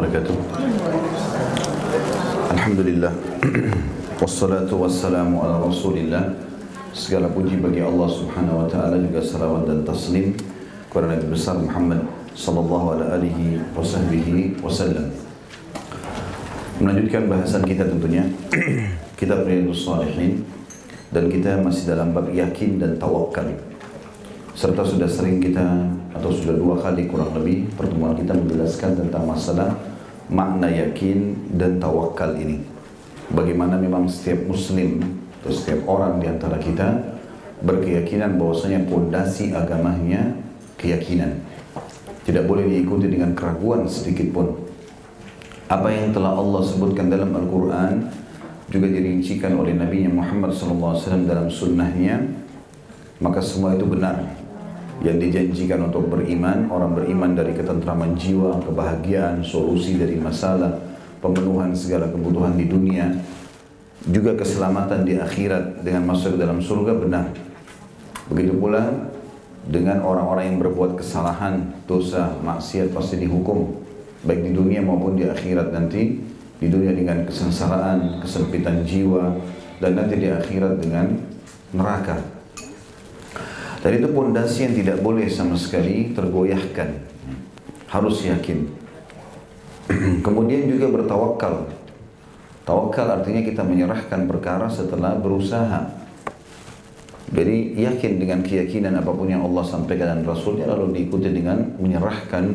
Wabarakatuh. Alhamdulillah. Wassalatu wassalamu ala rasulillah. Segala puji bagi Allah subhanahu wa ta'ala Juga salawat dan taslim Kepada Nabi besar Muhammad Sallallahu alaihi wasahbihi wasallam. Melanjutkan bahasan kita tentunya Kitab Riyadus Salihin Dan kita masih dalam bab yakin dan tawakal serta sudah sering kita atau sudah dua kali kurang lebih pertemuan kita menjelaskan tentang masalah makna yakin dan tawakal ini. Bagaimana memang setiap muslim atau setiap orang di antara kita berkeyakinan bahwasanya pondasi agamanya keyakinan. Tidak boleh diikuti dengan keraguan sedikit pun. Apa yang telah Allah sebutkan dalam Al-Quran juga dirincikan oleh Nabi Muhammad SAW dalam sunnahnya maka semua itu benar yang dijanjikan untuk beriman, orang beriman dari ketentraman jiwa, kebahagiaan, solusi dari masalah, pemenuhan segala kebutuhan di dunia, juga keselamatan di akhirat dengan masuk dalam surga benar. Begitu pula dengan orang-orang yang berbuat kesalahan, dosa, maksiat pasti dihukum baik di dunia maupun di akhirat nanti. Di dunia dengan kesengsaraan, kesempitan jiwa dan nanti di akhirat dengan neraka dan itu pondasi yang tidak boleh sama sekali tergoyahkan. Harus yakin. Kemudian juga bertawakal. Tawakal artinya kita menyerahkan perkara setelah berusaha. Jadi yakin dengan keyakinan apa pun yang Allah sampaikan dan Rasulnya lalu diikuti dengan menyerahkan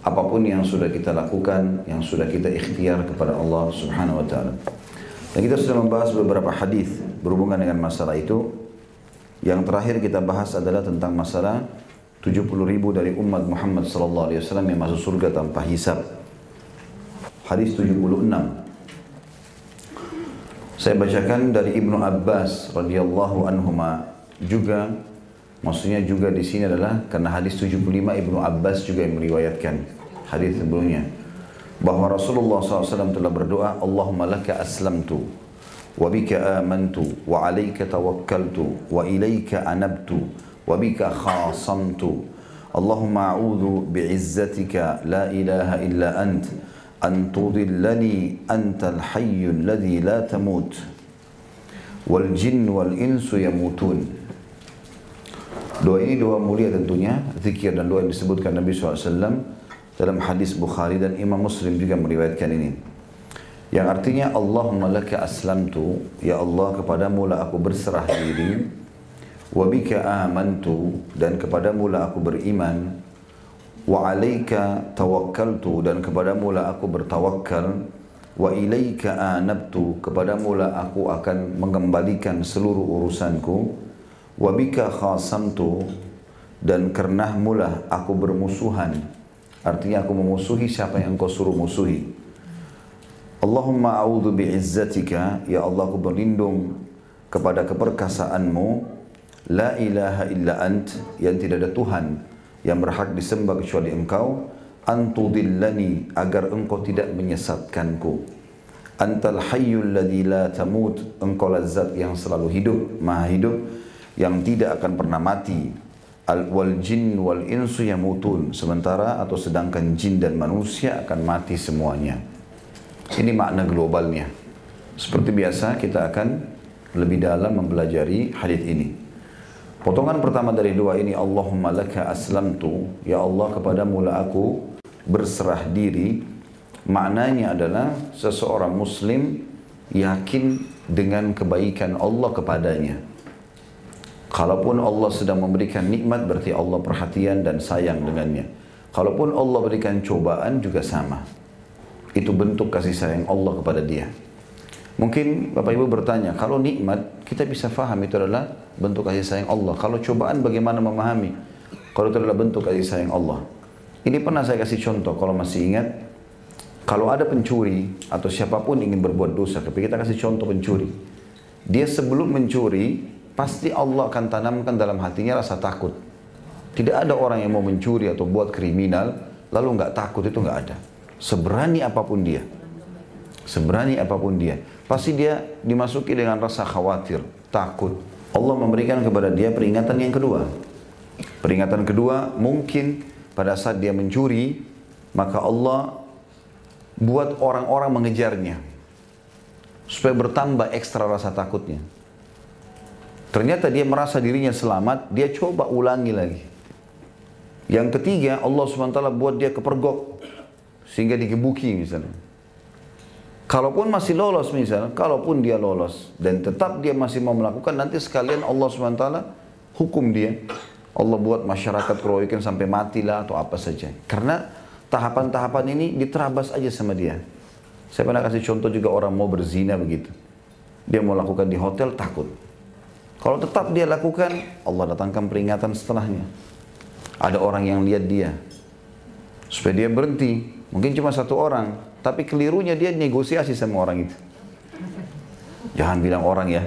apa pun yang sudah kita lakukan, yang sudah kita ikhtiar kepada Allah Subhanahu wa taala. Dan kita sudah membahas beberapa hadis berhubungan dengan masalah itu yang terakhir kita bahas adalah tentang masalah 70 ribu dari umat Muhammad sallallahu alaihi wasallam yang masuk surga tanpa hisab. Hadis 76. Saya bacakan dari Ibnu Abbas radhiyallahu anhuma juga maksudnya juga di sini adalah karena hadis 75 Ibnu Abbas juga yang meriwayatkan hadis sebelumnya bahwa Rasulullah SAW telah berdoa Allahumma laka aslamtu وبك آمنت وعليك توكلت وإليك أنبت وبك خاصمت اللهم أعوذ بعزتك لا إله إلا أنت أن تضلني أنت الحي الذي لا تموت والجن والإنس يموتون Doa ini doa mulia tentunya, zikir dan doa yang disebutkan Nabi SAW dalam hadis Bukhari dan Imam Muslim juga meriwayatkan ini. Yang artinya Allahumma laka aslamtu, ya Allah kepadamu lah aku berserah diri, wa bika amantu. Dan kepadamu lah aku beriman, wa alaika tawakkaltu. Dan kepadamu lah aku bertawakal, wa ilaika anabtu. Kepadamu lah aku akan mengembalikan seluruh urusanku, wa bika khasamtu. Dan karena mula aku bermusuhan. Artinya aku memusuhi siapa yang kau suruh musuhi. Allahumma a'udhu bi'izzatika Ya Allah aku berlindung kepada keperkasaanmu La ilaha illa ant Yang tidak ada Tuhan Yang berhak disembah kecuali engkau. Antudillani Agar engkau tidak menyesatkanku. Antal hayyul ladhi la tamut Engkau lazat yang selalu hidup Maha hidup Yang tidak akan pernah mati. Al wal jin wal insu yamutun Sementara atau sedangkan jin dan manusia akan mati semuanya ini makna globalnya. Seperti biasa kita akan lebih dalam mempelajari hadis ini. Potongan pertama dari doa ini Allahumma laka aslamtu. Ya Allah kepadamu lah aku berserah diri. Maknanya adalah seseorang muslim yakin dengan kebaikan Allah kepadanya. Kalaupun Allah sedang memberikan nikmat berarti Allah perhatian dan sayang dengannya. Kalaupun Allah berikan cobaan juga sama itu bentuk kasih sayang Allah kepada dia. Mungkin Bapak Ibu bertanya, kalau nikmat kita bisa faham itu adalah bentuk kasih sayang Allah. Kalau cobaan bagaimana memahami? Kalau itu adalah bentuk kasih sayang Allah. Ini pernah saya kasih contoh kalau masih ingat. Kalau ada pencuri atau siapa pun ingin berbuat dosa, tapi kita kasih contoh pencuri. Dia sebelum mencuri, pasti Allah akan tanamkan dalam hatinya rasa takut. Tidak ada orang yang mau mencuri atau buat kriminal, lalu nggak takut itu nggak ada. Seberani apa pun dia. Seberani apa pun dia. Pasti dia dimasuki dengan rasa khawatir, takut. Allah memberikan kepada dia peringatan yang kedua. Peringatan kedua mungkin pada saat dia mencuri, maka Allah buat orang-orang mengejarnya. Supaya bertambah ekstra rasa takutnya. Ternyata dia merasa dirinya selamat, dia coba ulangi lagi. Yang ketiga, Allah SWT buat dia kepergok. Sehingga digebuki misalnya. Kalaupun masih lolos misalnya, kalaupun dia lolos. Dan tetap dia masih mau melakukan, nanti sekalian Allah SWT hukum dia. Allah buat masyarakat keroyokan sampai matilah atau apa saja. Karena tahapan-tahapan ini diterabas aja sama dia. Saya pernah kasih contoh juga orang mau berzina begitu. Dia mau lakukan di hotel takut. Kalau tetap dia lakukan, Allah datangkan peringatan setelahnya. Ada orang yang lihat dia. Supaya dia berhenti. Mungkin cuma satu orang. Tapi kelirunya dia negosiasi sama orang itu. Jangan bilang orang ya.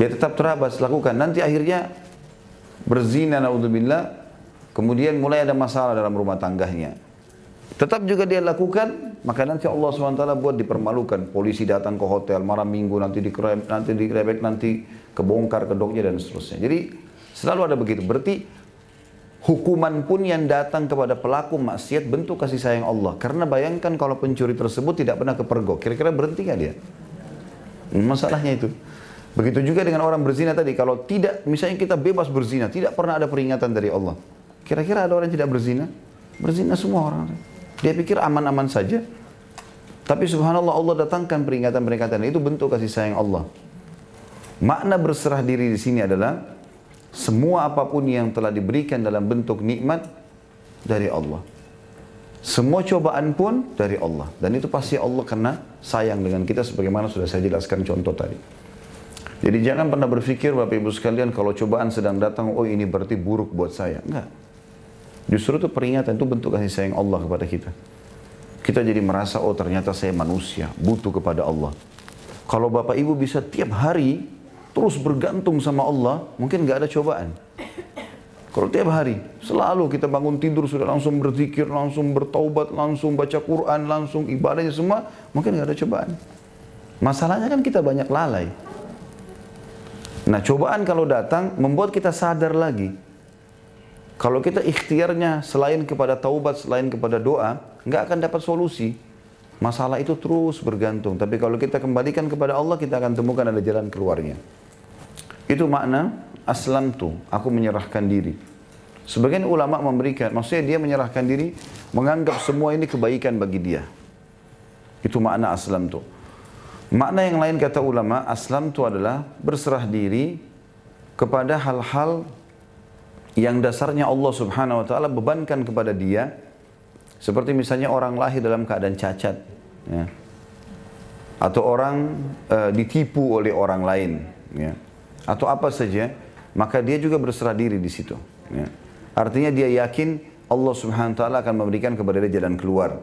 Dia tetap terabas lakukan. Nanti akhirnya berzina naudzubillah. Kemudian mulai ada masalah dalam rumah tangganya. Tetap juga dia lakukan, maka nanti Allah SWT buat dipermalukan. Polisi datang ke hotel, malam minggu nanti dikerem, nanti direbek, nanti kebongkar kedoknya dan seterusnya. Jadi selalu ada begitu. Berarti hukuman pun yang datang kepada pelaku maksiat bentuk kasih sayang Allah. Karena bayangkan kalau pencuri tersebut tidak pernah kepergok, kira-kira berhenti nggak dia? Masalahnya itu. Begitu juga dengan orang berzina tadi, kalau tidak, misalnya kita bebas berzina, tidak pernah ada peringatan dari Allah. Kira-kira ada orang yang tidak berzina? Berzina semua orang. Dia pikir aman-aman saja. Tapi subhanallah Allah datangkan peringatan-peringatan itu bentuk kasih sayang Allah. Makna berserah diri di sini adalah semua apa pun yang telah diberikan dalam bentuk nikmat dari Allah. Semua cobaan pun dari Allah. Dan itu pasti Allah karena sayang dengan kita sebagaimana sudah saya jelaskan contoh tadi. Jadi jangan pernah berpikir Bapak Ibu sekalian kalau cobaan sedang datang, oh ini berarti buruk buat saya. Enggak. Justru itu peringatan, itu bentuk kasih sayang Allah kepada kita. Kita jadi merasa, oh ternyata saya manusia, butuh kepada Allah. Kalau Bapak Ibu bisa tiap hari terus bergantung sama Allah, mungkin nggak ada cobaan. Kalau tiap hari, selalu kita bangun tidur sudah langsung berzikir, langsung bertaubat, langsung baca Quran, langsung ibadahnya semua, mungkin nggak ada cobaan. Masalahnya kan kita banyak lalai. Nah cobaan kalau datang membuat kita sadar lagi kalau kita ikhtiarnya selain kepada taubat, selain kepada doa, nggak akan dapat solusi. Masalah itu terus bergantung. Tapi kalau kita kembalikan kepada Allah, kita akan temukan ada jalan keluarnya. Itu makna aslam tu, aku menyerahkan diri. Sebagian ulama memberikan, maksudnya dia menyerahkan diri, menganggap semua ini kebaikan bagi dia. Itu makna aslam tu. Makna yang lain kata ulama, aslam tu adalah berserah diri kepada hal-hal yang dasarnya Allah subhanahu wa ta'ala bebankan kepada dia seperti misalnya orang lahir dalam keadaan cacat ya. atau orang e, ditipu oleh orang lain ya. Atau apa saja maka dia juga berserah diri di situ ya. artinya dia yakin Allah subhanahu wa ta'ala akan memberikan kepada dia jalan keluar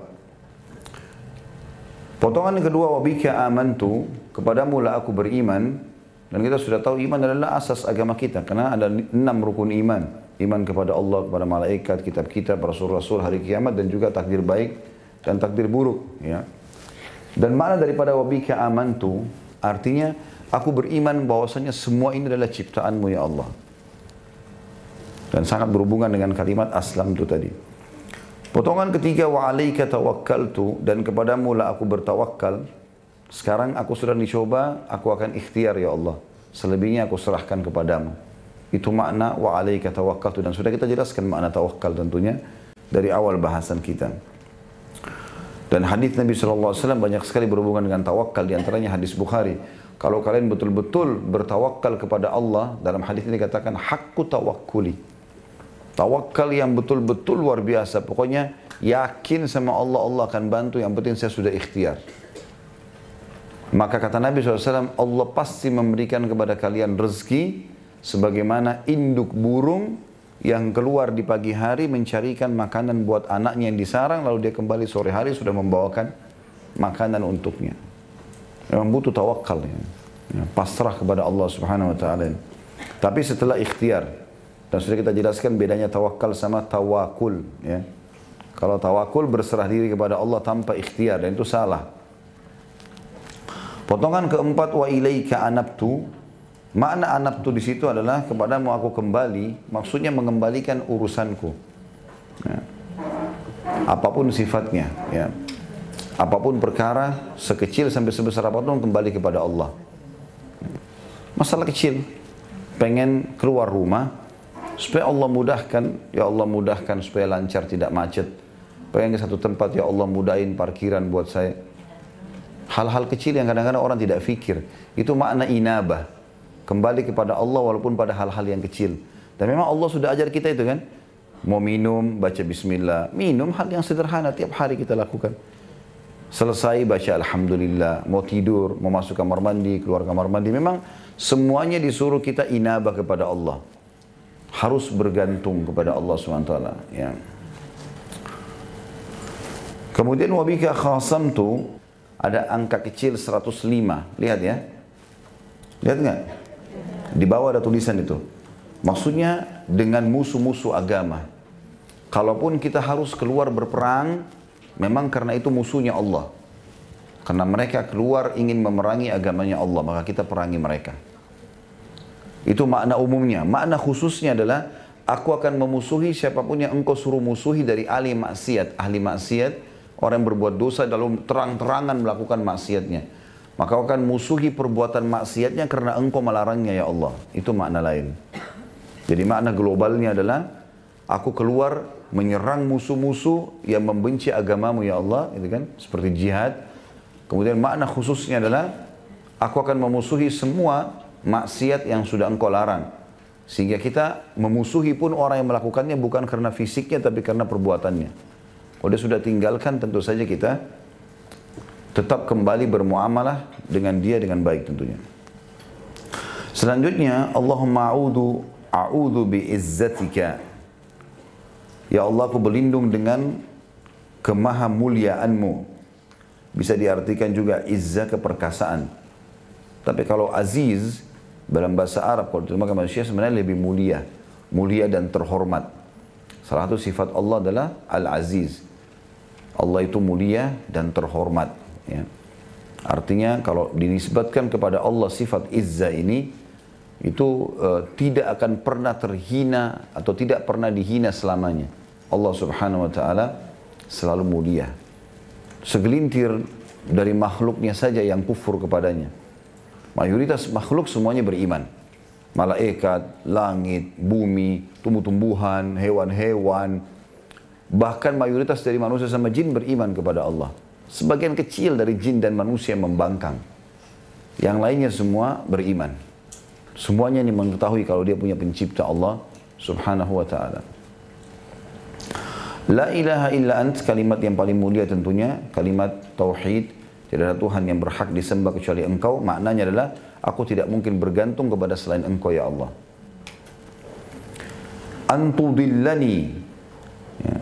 potongan yang kedua wabika amantu kepadamu lah aku beriman dan kita sudah tahu iman adalah asas agama kita karena ada enam rukun iman. Iman kepada Allah, kepada malaikat, kitab kita, rasul-rasul, hari kiamat dan juga takdir baik dan takdir buruk. Ya. Dan mana daripada wabika amantu artinya aku beriman bahwasanya semua ini adalah ciptaanmu ya Allah. Dan sangat berhubungan dengan kalimat aslam itu tadi. Potongan ketiga wa alaika tawakkaltu dan kepadamu lah aku bertawakal sekarang aku sudah dicoba, aku akan ikhtiar ya Allah. Selebihnya aku serahkan kepadamu. Itu makna wa alaika tawakkaltu dan sudah kita jelaskan makna tawakal tentunya dari awal bahasan kita. Dan hadis Nabi SAW banyak sekali berhubungan dengan tawakal di antaranya hadis Bukhari. Kalau kalian betul-betul bertawakal kepada Allah, dalam hadis ini dikatakan hakku tawakkuli. Tawakal yang betul-betul luar biasa. Pokoknya yakin sama Allah, Allah akan bantu. Yang penting saya sudah ikhtiar. Maka kata Nabi SAW, Allah pasti memberikan kepada kalian rezeki sebagaimana induk burung yang keluar di pagi hari mencarikan makanan buat anaknya yang disarang lalu dia kembali sore hari sudah membawakan makanan untuknya. Memang butuh tawakal ya. ya pasrah kepada Allah Subhanahu wa taala. Tapi setelah ikhtiar dan sudah kita jelaskan bedanya tawakal sama tawakul ya. Kalau tawakul berserah diri kepada Allah tanpa ikhtiar dan itu salah. Potongan keempat wa ilaika anabtu. Makna anabtu di situ adalah kepadamu aku kembali, maksudnya mengembalikan urusanku. Ya. Apa pun sifatnya, ya. Apa pun perkara, sekecil sampai sebesar apa pun kembali kepada Allah. Masalah kecil, pengen keluar rumah, supaya Allah mudahkan, ya Allah mudahkan supaya lancar tidak macet. Pengen ke satu tempat, ya Allah mudahin parkiran buat saya. Hal-hal kecil yang kadang-kadang orang tidak fikir. Itu makna inabah. Kembali kepada Allah walaupun pada hal-hal yang kecil. Dan memang Allah sudah ajar kita itu kan. Mau minum, baca bismillah. Minum hal yang sederhana tiap hari kita lakukan. Selesai baca Alhamdulillah, mau tidur, mau masuk kamar mandi, keluar kamar mandi. Memang semuanya disuruh kita inabah kepada Allah. Harus bergantung kepada Allah SWT. Ya. Kemudian wabika khasam tu ada angka kecil 105. Lihat ya. Lihat nggak? Di bawah ada tulisan itu. Maksudnya dengan musuh-musuh agama. Kalaupun kita harus keluar berperang, Memang karena itu musuhnya Allah. Karena mereka keluar ingin memerangi agamanya Allah, maka kita perangi mereka. Itu makna umumnya. Makna khususnya adalah, aku akan memusuhi siapa pun yang engkau suruh musuhi dari ahli maksiat. Ahli maksiat, orang yang berbuat dosa dalam terang-terangan melakukan maksiatnya. Maka akan musuhi perbuatan maksiatnya karena engkau melarangnya ya Allah. Itu makna lain. Jadi makna globalnya adalah, aku keluar menyerang musuh-musuh yang membenci agamamu ya Allah, itu kan seperti jihad. Kemudian makna khususnya adalah aku akan memusuhi semua maksiat yang sudah engkau larang. Sehingga kita memusuhi pun orang yang melakukannya bukan karena fisiknya tapi karena perbuatannya. Kalau dia sudah tinggalkan tentu saja kita tetap kembali bermuamalah dengan dia dengan baik tentunya. Selanjutnya Allahumma a'udhu a'udhu bi izzatika Ya Allah aku berlindung dengan kemaha muliaanmu. Bisa diartikan juga izzah keperkasaan. Tapi kalau aziz dalam bahasa Arab kalau diterjemahkan manusia sebenarnya lebih mulia. Mulia dan terhormat. Salah satu sifat Allah adalah Al-Aziz. Allah itu mulia dan terhormat. Ya. Artinya kalau dinisbatkan kepada Allah sifat izzah ini, itu uh, tidak akan pernah terhina atau tidak pernah dihina selamanya. Allah subhanahu wa ta'ala selalu mulia. Segelintir dari makhluknya saja yang kufur kepadanya. Mayoritas makhluk semuanya beriman. Malaikat, langit, bumi, tumbuh-tumbuhan, hewan-hewan. Bahkan mayoritas dari manusia sama jin beriman kepada Allah. Sebagian kecil dari jin dan manusia membangkang. Yang lainnya semua beriman. Semuanya ini mengetahui kalau dia punya pencipta Allah subhanahu wa ta'ala. La ilaha illa ant, kalimat yang paling mulia tentunya, kalimat tauhid. Tidak ada Tuhan yang berhak disembah kecuali engkau. Maknanya adalah, aku tidak mungkin bergantung kepada selain engkau ya Allah. Antudillani, ya,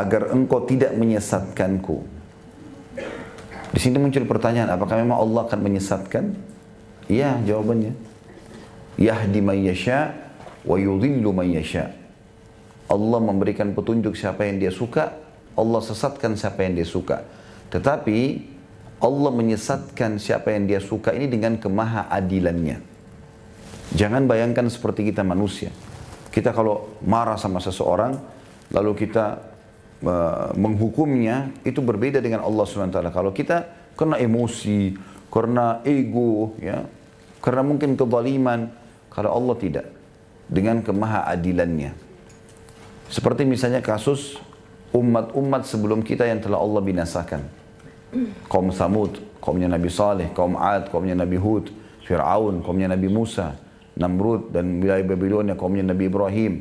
agar engkau tidak menyesatkanku. Di sini muncul pertanyaan, apakah memang Allah akan menyesatkan? Iya, jawabannya. Yahdi man yasha wa yudhillu man yasha. Allah memberikan petunjuk siapa yang dia suka, Allah sesatkan siapa yang dia suka. Tetapi Allah menyesatkan siapa yang dia suka ini dengan kemaha adilannya. Jangan bayangkan seperti kita manusia. Kita kalau marah sama seseorang, lalu kita menghukumnya, itu berbeda dengan Allah SWT. Kalau kita kena emosi, karena ego, ya, karena mungkin kezaliman, kalau Allah tidak. Dengan kemaha adilannya. Seperti misalnya kasus umat-umat sebelum kita yang telah Allah binasakan. Kaum Samud, kaumnya Nabi Saleh, kaum Ad, kaumnya Nabi Hud, Fir'aun, kaumnya Nabi Musa, Namrud dan wilayah Babilonia, kaumnya Nabi Ibrahim.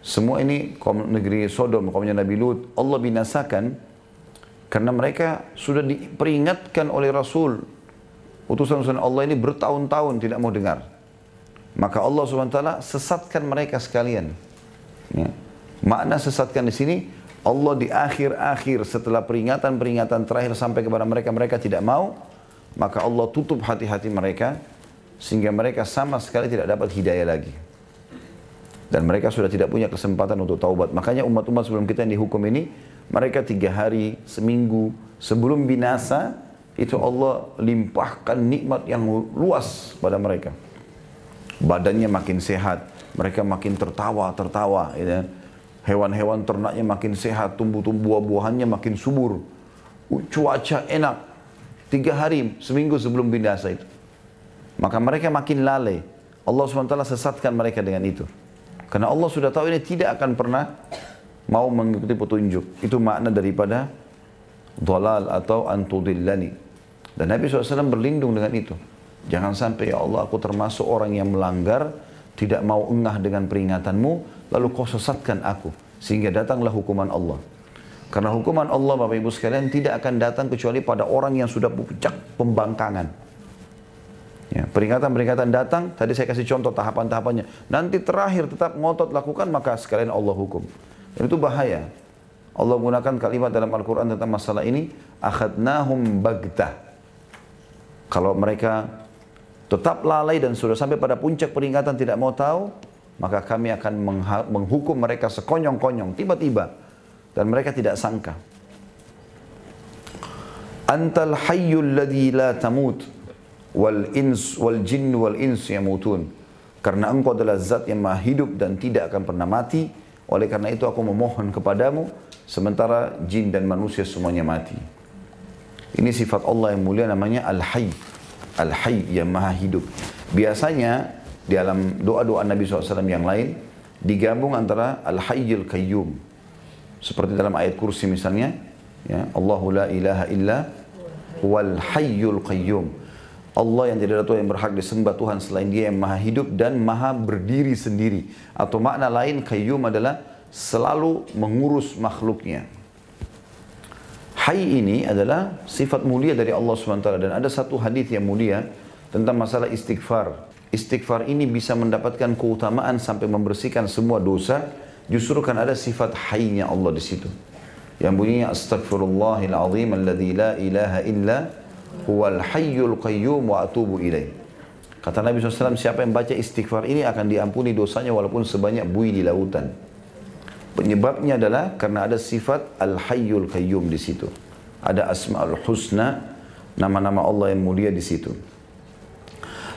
Semua ini kaum negeri Sodom, kaumnya Nabi Lut, Allah binasakan karena mereka sudah diperingatkan oleh Rasul. Utusan-utusan Allah ini bertahun-tahun tidak mau dengar. Maka Allah SWT sesatkan mereka sekalian. Ya. Makna sesatkan di sini, Allah di akhir-akhir setelah peringatan-peringatan terakhir sampai kepada mereka, mereka tidak mau, maka Allah tutup hati-hati mereka, sehingga mereka sama sekali tidak dapat hidayah lagi. Dan mereka sudah tidak punya kesempatan untuk taubat. Makanya umat-umat sebelum kita yang dihukum ini, mereka tiga hari, seminggu, sebelum binasa, itu Allah limpahkan nikmat yang luas pada mereka. Badannya makin sehat, mereka makin tertawa, tertawa. Ya. Hewan-hewan ternaknya makin sehat, tumbuh-tumbuh buah-buahannya makin subur. cuaca enak, tiga hari, seminggu sebelum binasa itu. Maka mereka makin lalai. Allah SWT sesatkan mereka dengan itu. Karena Allah sudah tahu ini tidak akan pernah mau mengikuti petunjuk. Itu makna daripada dolal atau antudillani. Dan Nabi SAW berlindung dengan itu. Jangan sampai ya Allah aku termasuk orang yang melanggar, tidak mau engah dengan peringatanmu, lalu kau sesatkan aku. Sehingga datanglah hukuman Allah. Karena hukuman Allah Bapak Ibu sekalian tidak akan datang kecuali pada orang yang sudah puncak pembangkangan. Ya, peringatan-peringatan datang, tadi saya kasih contoh tahapan-tahapannya. Nanti terakhir tetap ngotot lakukan, maka sekalian Allah hukum. Dan itu bahaya. Allah menggunakan kalimat dalam Al-Quran tentang masalah ini, akhadnahum bagtah. Kalau mereka tetap lalai dan sudah sampai pada puncak peringatan tidak mau tahu, maka kami akan menghukum mereka sekonyong-konyong, tiba-tiba. Dan mereka tidak sangka. Antal hayyul ladhi la tamut wal ins wal jin wal ins yamutun. Karena engkau adalah zat yang maha hidup dan tidak akan pernah mati. Oleh karena itu aku memohon kepadamu sementara jin dan manusia semuanya mati. Ini sifat Allah yang mulia namanya Al-Hayy. Al-Hayy yang maha hidup. Biasanya di dalam doa-doa Nabi SAW yang lain digabung antara Al-Hayyul Qayyum. Seperti dalam ayat kursi misalnya, ya, Allahu la ilaha illa wal hayyul qayyum. Allah yang tidak ada Tuhan yang berhak disembah Tuhan selain dia yang maha hidup dan maha berdiri sendiri. Atau makna lain kayyum adalah selalu mengurus makhluknya. Hay ini adalah sifat mulia dari Allah SWT dan ada satu hadis yang mulia tentang masalah istighfar. Istighfar ini bisa mendapatkan keutamaan sampai membersihkan semua dosa justru kan ada sifat haynya Allah di situ. Yang bunyinya astagfirullahil azim alladzi la ilaha illa huwal hayyul qayyum wa atubu ilaih. Kata Nabi SAW, siapa yang baca istighfar ini akan diampuni dosanya walaupun sebanyak bui di lautan. Penyebabnya adalah karena ada sifat al-hayyul qayyum di situ. Ada asma'ul husna, nama-nama Allah yang mulia di situ.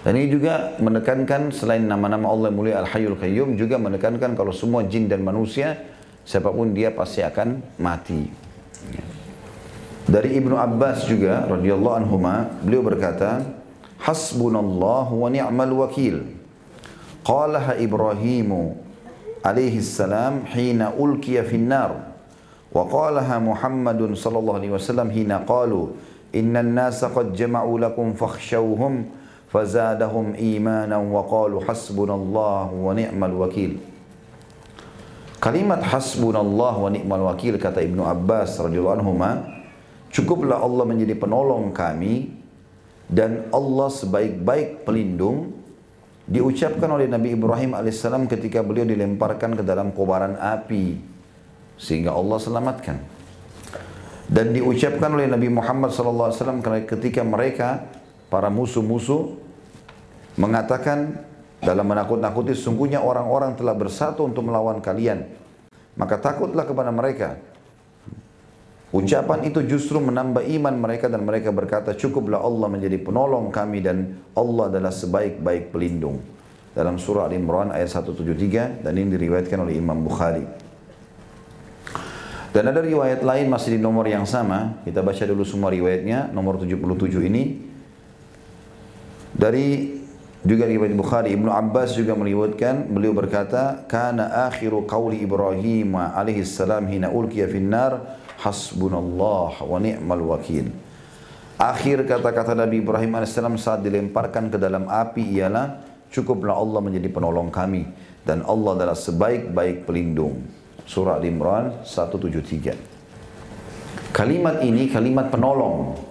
Dan ini juga menekankan selain nama-nama Allah mulia al-hayyul qayyum juga menekankan kalau semua jin dan manusia siapa pun dia pasti akan mati. Dari Ibnu Abbas juga radhiyallahu anhuma beliau berkata, "Hasbunallahu wa ni'mal wakil." Qalaha Ibrahim alaihi salam hina ulkiya fin nar. Wa qalaha Muhammadun sallallahu alaihi wasallam hina qalu, "Innan nasa qad jama'u lakum fakhshawhum." فزادهم إيمانا وقالوا حسبنا الله ونعم الوكيل. Kalimat hasbunallah wa ni'mal wakil kata Ibnu Abbas radhiyallahu anhu cukuplah Allah menjadi penolong kami dan Allah sebaik-baik pelindung diucapkan oleh Nabi Ibrahim alaihissalam ketika beliau dilemparkan ke dalam kobaran api sehingga Allah selamatkan dan diucapkan oleh Nabi Muhammad sallallahu alaihi wasallam ketika mereka para musuh-musuh mengatakan dalam menakut-nakuti sungguhnya orang-orang telah bersatu untuk melawan kalian. Maka takutlah kepada mereka Ucapan itu justru menambah iman mereka dan mereka berkata cukuplah Allah menjadi penolong kami dan Allah adalah sebaik-baik pelindung. Dalam surah Al-Imran ayat 173 dan ini diriwayatkan oleh Imam Bukhari. Dan ada riwayat lain masih di nomor yang sama. Kita baca dulu semua riwayatnya. Nomor 77 ini. Dari juga riwayat Bukhari. Ibnu Abbas juga meriwayatkan. Beliau berkata. Kana akhiru qawli Ibrahim alaihi salam hina ulkiya finnar hasbunallah wa ni'mal wakil. Akhir kata-kata Nabi Ibrahim AS saat dilemparkan ke dalam api ialah cukuplah Allah menjadi penolong kami dan Allah adalah sebaik-baik pelindung. Surah Al-Imran 173. Kalimat ini kalimat penolong.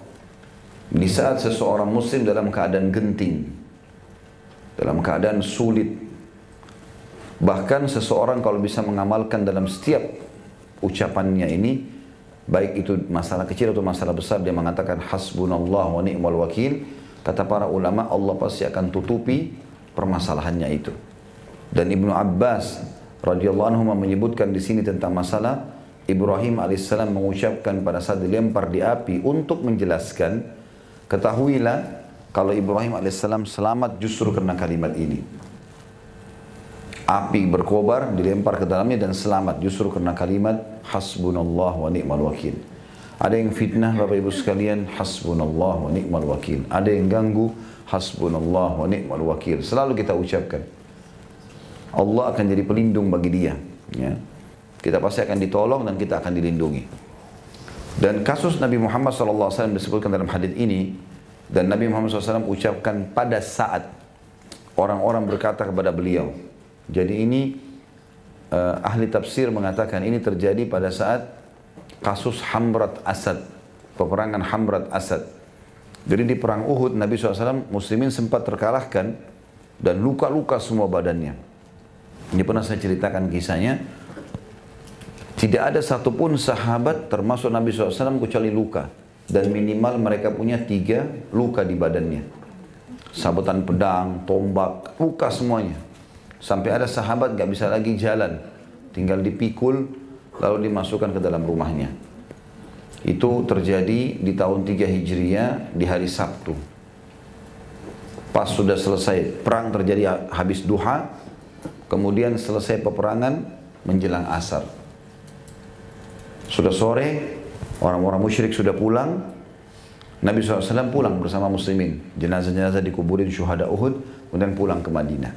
Di saat seseorang muslim dalam keadaan genting, dalam keadaan sulit, bahkan seseorang kalau bisa mengamalkan dalam setiap ucapannya ini, baik itu masalah kecil atau masalah besar dia mengatakan hasbunallah wa ni'mal wakil kata para ulama Allah pasti akan tutupi permasalahannya itu. Dan Ibnu Abbas radhiyallahu anhu menyebutkan di sini tentang masalah Ibrahim alaihissalam mengucapkan pada saat dilempar di api untuk menjelaskan ketahuilah kalau Ibrahim alaihissalam selamat justru karena kalimat ini api berkobar dilempar ke dalamnya dan selamat justru karena kalimat hasbunallah wa ni'mal wakil. Ada yang fitnah Bapak Ibu sekalian, hasbunallah wa ni'mal wakil. Ada yang ganggu, hasbunallah wa ni'mal wakil. Selalu kita ucapkan. Allah akan jadi pelindung bagi dia. Ya. Kita pasti akan ditolong dan kita akan dilindungi. Dan kasus Nabi Muhammad SAW disebutkan dalam hadis ini, dan Nabi Muhammad SAW ucapkan pada saat orang-orang berkata kepada beliau. Jadi ini uh, ahli tafsir mengatakan ini terjadi pada saat kasus Hamrat Asad, peperangan Hamrat Asad. Jadi di perang Uhud Nabi SAW muslimin sempat terkalahkan dan luka-luka semua badannya. Ini pernah saya ceritakan kisahnya. Tidak ada satupun sahabat termasuk Nabi SAW kecuali luka. Dan minimal mereka punya tiga luka di badannya. Sabutan pedang, tombak, luka semuanya. Sampai ada sahabat gak bisa lagi jalan. Tinggal dipikul, lalu dimasukkan ke dalam rumahnya. Itu terjadi di tahun 3 Hijriah di hari Sabtu. Pas sudah selesai perang terjadi habis duha, kemudian selesai peperangan menjelang asar. Sudah sore, orang-orang musyrik sudah pulang, Nabi SAW pulang bersama muslimin. Jenazah-jenazah dikuburin syuhada Uhud, kemudian pulang ke Madinah.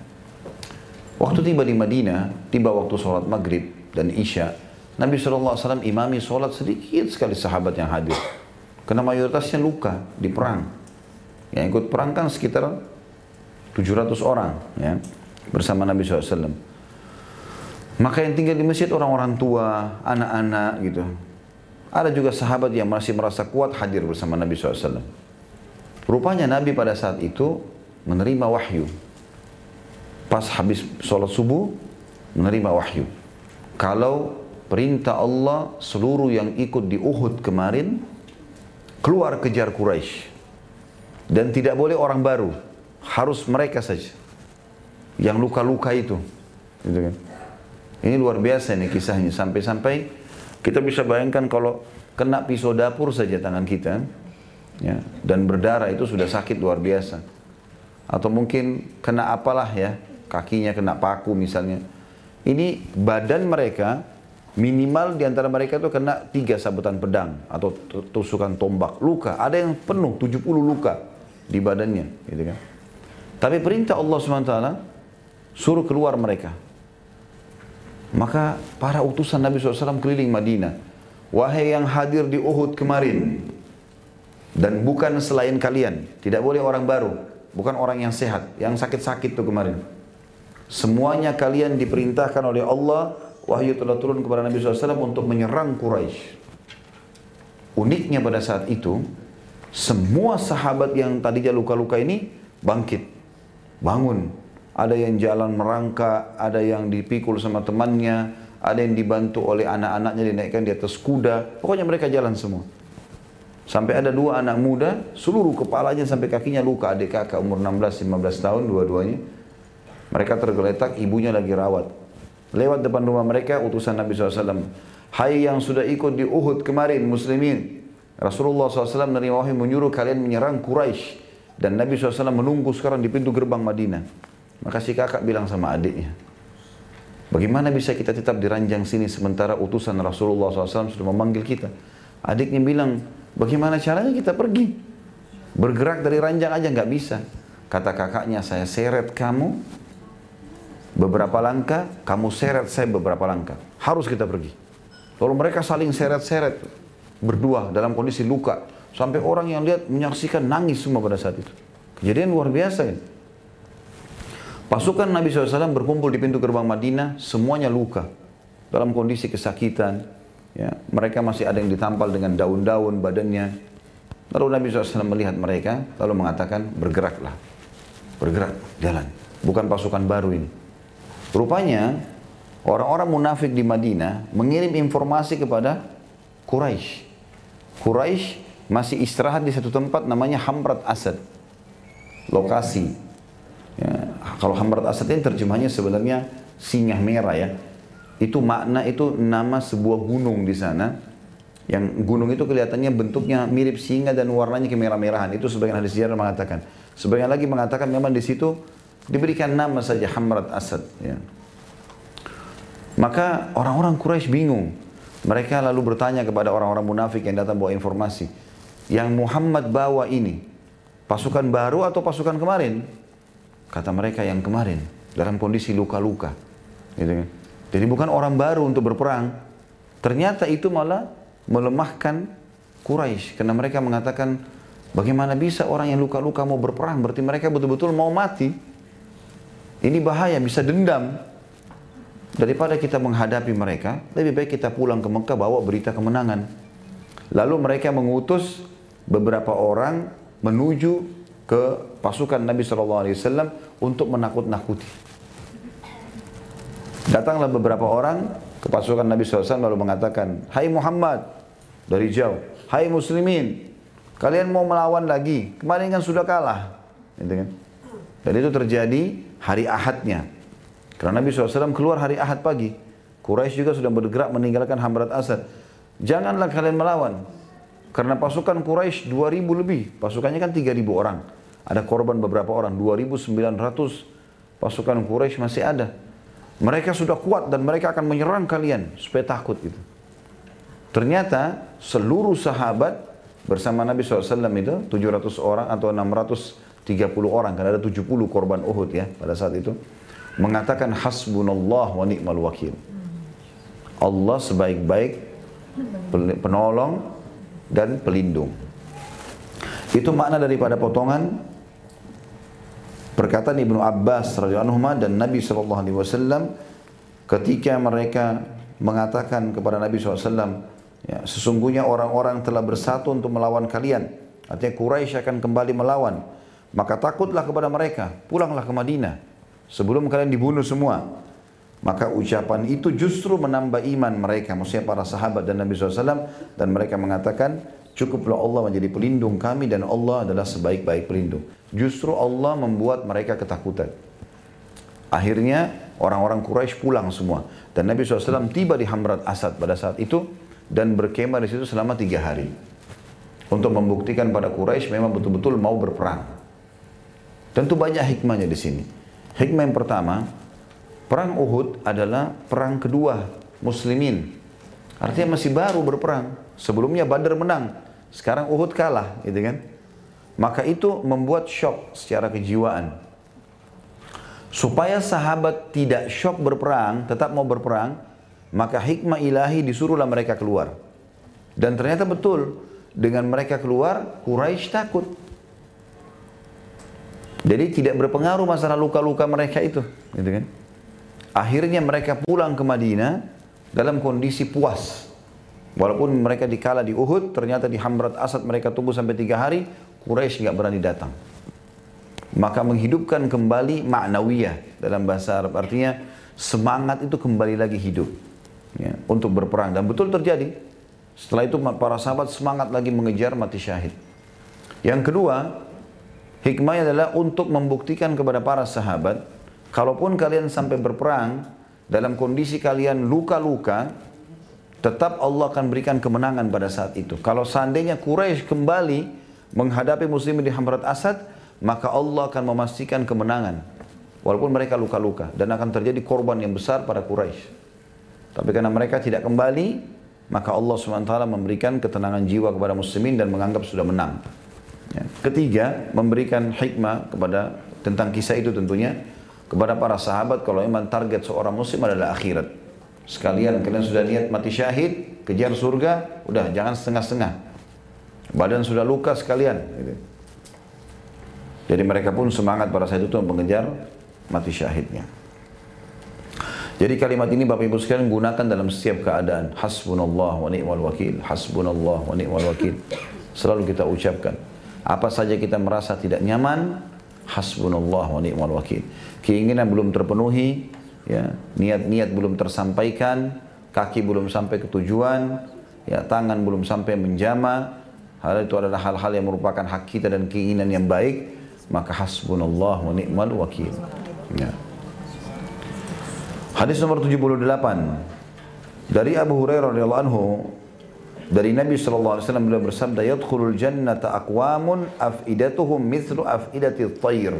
Waktu tiba di Madinah, tiba waktu sholat maghrib dan isya, Nabi SAW imami sholat sedikit sekali sahabat yang hadir. Karena mayoritasnya luka di perang. Yang ikut perang kan sekitar 700 orang ya, bersama Nabi SAW. Maka yang tinggal di masjid orang-orang tua, anak-anak gitu. Ada juga sahabat yang masih merasa kuat hadir bersama Nabi SAW. Rupanya Nabi pada saat itu menerima wahyu. Pas habis sholat subuh, menerima wahyu. Kalau perintah Allah seluruh yang ikut di Uhud kemarin keluar kejar Quraisy dan tidak boleh orang baru harus mereka saja yang luka-luka itu gitu kan ini luar biasa nih kisahnya sampai-sampai kita bisa bayangkan kalau kena pisau dapur saja tangan kita ya dan berdarah itu sudah sakit luar biasa atau mungkin kena apalah ya kakinya kena paku misalnya ini badan mereka Minimal di antara mereka itu kena tiga sabutan pedang atau tusukan tombak. Luka, ada yang penuh 70 luka di badannya. Gitu kan. Tapi perintah Allah SWT suruh keluar mereka. Maka para utusan Nabi SAW keliling Madinah. Wahai yang hadir di Uhud kemarin. Dan bukan selain kalian. Tidak boleh orang baru. Bukan orang yang sehat. Yang sakit-sakit itu kemarin. Semuanya kalian diperintahkan oleh Allah wahyu telah turun kepada Nabi SAW untuk menyerang Quraisy. Uniknya pada saat itu, semua sahabat yang tadinya luka-luka ini bangkit, bangun. Ada yang jalan merangka, ada yang dipikul sama temannya, ada yang dibantu oleh anak-anaknya dinaikkan di atas kuda. Pokoknya mereka jalan semua. Sampai ada dua anak muda, seluruh kepalanya sampai kakinya luka. Adik kakak umur 16-15 tahun dua-duanya. Mereka tergeletak, ibunya lagi rawat. Lewat depan rumah mereka utusan Nabi SAW. Hai yang sudah ikut di Uhud kemarin muslimin. Rasulullah SAW menerima wahyu menyuruh kalian menyerang Quraisy dan Nabi SAW menunggu sekarang di pintu gerbang Madinah. Maka si kakak bilang sama adiknya, bagaimana bisa kita tetap di ranjang sini sementara utusan Rasulullah SAW sudah memanggil kita? Adiknya bilang, bagaimana caranya kita pergi? Bergerak dari ranjang aja nggak bisa. Kata kakaknya, saya seret kamu beberapa langkah, kamu seret saya beberapa langkah. Harus kita pergi. Lalu mereka saling seret-seret berdua dalam kondisi luka. Sampai orang yang lihat menyaksikan nangis semua pada saat itu. Kejadian luar biasa ini. Pasukan Nabi SAW berkumpul di pintu gerbang Madinah, semuanya luka. Dalam kondisi kesakitan. Ya, mereka masih ada yang ditampal dengan daun-daun badannya. Lalu Nabi SAW melihat mereka, lalu mengatakan, bergeraklah. Bergerak, jalan. Bukan pasukan baru ini. Rupanya orang-orang munafik di Madinah mengirim informasi kepada Quraisy. Quraisy masih istirahat di satu tempat namanya Hamrat Asad. Lokasi. Ya, kalau Hamrat Asad ini terjemahnya sebenarnya singa merah ya. Itu makna itu nama sebuah gunung di sana. Yang gunung itu kelihatannya bentuknya mirip singa dan warnanya kemerah-merahan. Itu sebagian hadis sejarah mengatakan. Sebagian lagi mengatakan memang di situ Diberikan nama saja Hamrat Asad. Ya. Maka orang-orang Quraisy bingung. Mereka lalu bertanya kepada orang-orang munafik yang datang bawa informasi. Yang Muhammad bawa ini, pasukan baru atau pasukan kemarin? Kata mereka yang kemarin, dalam kondisi luka-luka. Gitu kan? Jadi bukan orang baru untuk berperang. Ternyata itu malah melemahkan Quraisy karena mereka mengatakan bagaimana bisa orang yang luka-luka mau berperang berarti mereka betul-betul mau mati. Ini bahaya bisa dendam. Daripada kita menghadapi mereka, lebih baik kita pulang ke Mekah bawa berita kemenangan. Lalu mereka mengutus beberapa orang menuju ke pasukan Nabi SAW untuk menakut-nakuti. Datanglah beberapa orang ke pasukan Nabi SAW lalu mengatakan, Hai Muhammad, dari jauh, Hai muslimin, kalian mau melawan lagi, kemarin kan sudah kalah. Gitu kan? Dan itu terjadi hari Ahadnya. Karena Nabi SAW keluar hari Ahad pagi. Quraisy juga sudah bergerak meninggalkan Hamrat Asad. Janganlah kalian melawan. Karena pasukan Quraisy 2000 lebih. Pasukannya kan 3000 orang. Ada korban beberapa orang. 2900 pasukan Quraisy masih ada. Mereka sudah kuat dan mereka akan menyerang kalian supaya takut gitu. Ternyata seluruh sahabat bersama Nabi SAW itu 700 orang atau 630 orang karena ada 70 korban Uhud ya pada saat itu mengatakan hasbunallah wa ni'mal wakil. Allah sebaik-baik penolong dan pelindung. Itu makna daripada potongan Perkataan Ibnu Abbas radhiyallahu anhu dan Nabi sallallahu alaihi wasallam ketika mereka mengatakan kepada Nabi SAW, ya, sesungguhnya orang-orang telah bersatu untuk melawan kalian. Artinya Quraisy akan kembali melawan. Maka takutlah kepada mereka, pulanglah ke Madinah sebelum kalian dibunuh semua. Maka ucapan itu justru menambah iman mereka, maksudnya para sahabat dan Nabi SAW, dan mereka mengatakan, cukuplah Allah menjadi pelindung kami dan Allah adalah sebaik-baik pelindung. Justru Allah membuat mereka ketakutan. Akhirnya orang-orang Quraisy pulang semua. Dan Nabi SAW tiba di Hamrat Asad pada saat itu dan berkemah di situ selama tiga hari. Untuk membuktikan pada Quraisy memang betul-betul mau berperang. Tentu banyak hikmahnya di sini. Hikmah yang pertama, perang Uhud adalah perang kedua muslimin. Artinya masih baru berperang. Sebelumnya Badar menang, sekarang Uhud kalah, gitu kan? Maka itu membuat shock secara kejiwaan. Supaya sahabat tidak shock berperang, tetap mau berperang, maka hikmah ilahi disuruhlah mereka keluar. Dan ternyata betul, dengan mereka keluar, Quraisy takut. Jadi tidak berpengaruh masalah luka-luka mereka itu, gitu kan? Akhirnya mereka pulang ke Madinah dalam kondisi puas. Walaupun mereka dikala di Uhud, ternyata di Hamrat Asad mereka tunggu sampai tiga hari, Quraisy nggak berani datang. Maka menghidupkan kembali maknawiyah dalam bahasa Arab. Artinya semangat itu kembali lagi hidup ya, untuk berperang. Dan betul terjadi. Setelah itu para sahabat semangat lagi mengejar mati syahid. Yang kedua, hikmahnya adalah untuk membuktikan kepada para sahabat, kalaupun kalian sampai berperang, dalam kondisi kalian luka-luka, tetap Allah akan berikan kemenangan pada saat itu. Kalau seandainya Quraisy kembali menghadapi muslimin di Hamrat Asad, maka Allah akan memastikan kemenangan. Walaupun mereka luka-luka dan akan terjadi korban yang besar pada Quraisy. Tapi karena mereka tidak kembali, maka Allah SWT memberikan ketenangan jiwa kepada muslimin dan menganggap sudah menang. Ya. Ketiga, memberikan hikmah kepada tentang kisah itu tentunya kepada para sahabat kalau memang target seorang muslim adalah akhirat. Sekalian kalian sudah niat mati syahid, kejar surga, udah jangan setengah-setengah. Badan sudah luka sekalian. Gitu. Jadi mereka pun semangat pada saat itu mengejar mati syahidnya. Jadi kalimat ini Bapak Ibu sekalian gunakan dalam setiap keadaan. Hasbunallah wa ni'mal wakil. Hasbunallah wa ni'mal wakil. Selalu kita ucapkan. Apa saja kita merasa tidak nyaman, hasbunallah wa ni'mal wakil. Keinginan belum terpenuhi, ya, niat-niat belum tersampaikan, kaki belum sampai ke tujuan, ya, tangan belum sampai menjama, hal itu adalah hal-hal yang merupakan hak kita dan keinginan yang baik, maka hasbunallah wa ni'mal wakil. Ya. Hadis nomor 78 dari Abu Hurairah radhiyallahu anhu dari Nabi sallallahu alaihi wasallam beliau bersabda yadkhulul jannata aqwamun afidatuhum mithlu afidati tayr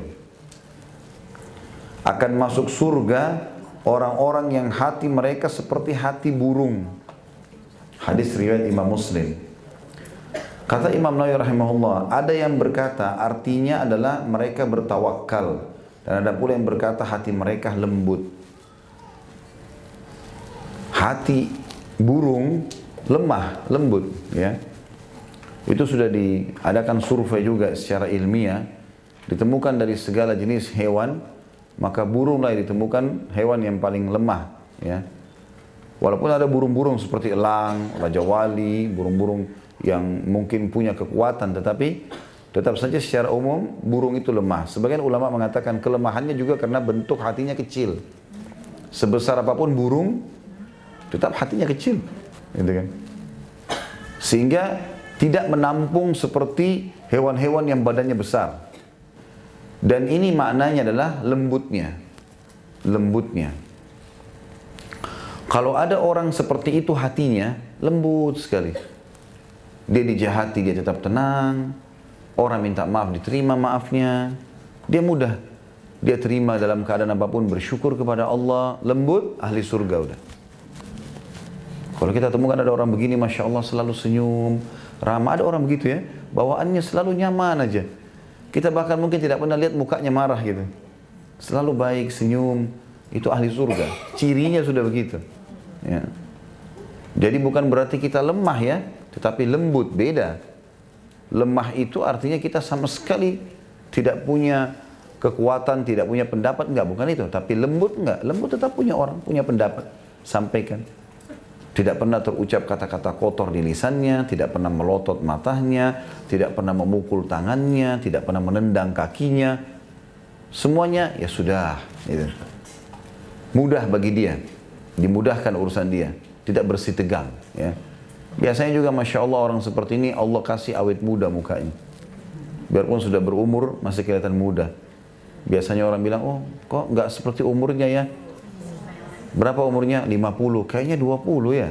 akan masuk surga orang-orang yang hati mereka seperti hati burung Hadis riwayat Imam Muslim. Kata Imam Nawawi rahimahullah, ada yang berkata artinya adalah mereka bertawakal dan ada pula yang berkata hati mereka lembut. Hati burung lemah, lembut, ya. Itu sudah diadakan survei juga secara ilmiah, ditemukan dari segala jenis hewan, maka burunglah yang ditemukan hewan yang paling lemah, ya. Walaupun ada burung-burung seperti elang, raja wali, burung-burung yang mungkin punya kekuatan, tetapi tetap saja secara umum burung itu lemah. Sebagian ulama mengatakan kelemahannya juga karena bentuk hatinya kecil. Sebesar apa pun burung, tetap hatinya kecil, gitu kan? Sehingga tidak menampung seperti hewan-hewan yang badannya besar. Dan ini maknanya adalah lembutnya. Lembutnya. Kalau ada orang seperti itu hatinya lembut sekali. Dia dijahati, dia tetap tenang. Orang minta maaf, diterima maafnya. Dia mudah. Dia terima dalam keadaan apa pun, bersyukur kepada Allah. Lembut, ahli surga udah. Kalau kita temukan ada orang begini, Masya Allah selalu senyum. Ramah, ada orang begitu ya. Bawaannya selalu nyaman aja. Kita bahkan mungkin tidak pernah lihat mukanya marah gitu. Selalu baik, senyum. Itu ahli surga. Cirinya sudah begitu. Ya. Jadi bukan berarti kita lemah ya, tetapi lembut, beda. Lemah itu artinya kita sama sekali tidak punya kekuatan, tidak punya pendapat, enggak, bukan itu. Tapi lembut enggak, lembut tetap punya orang, punya pendapat. Sampaikan. Tidak pernah terucap kata-kata kotor di lisannya, tidak pernah melotot matanya, tidak pernah memukul tangannya, tidak pernah menendang kakinya. Semuanya ya sudah. Gitu. Mudah bagi dia dimudahkan urusan dia, tidak bersih tegang. Ya. Biasanya juga Masya Allah orang seperti ini Allah kasih awet muda mukanya. Biarpun sudah berumur masih kelihatan muda. Biasanya orang bilang, oh kok nggak seperti umurnya ya? Berapa umurnya? 50. Kayaknya 20 ya.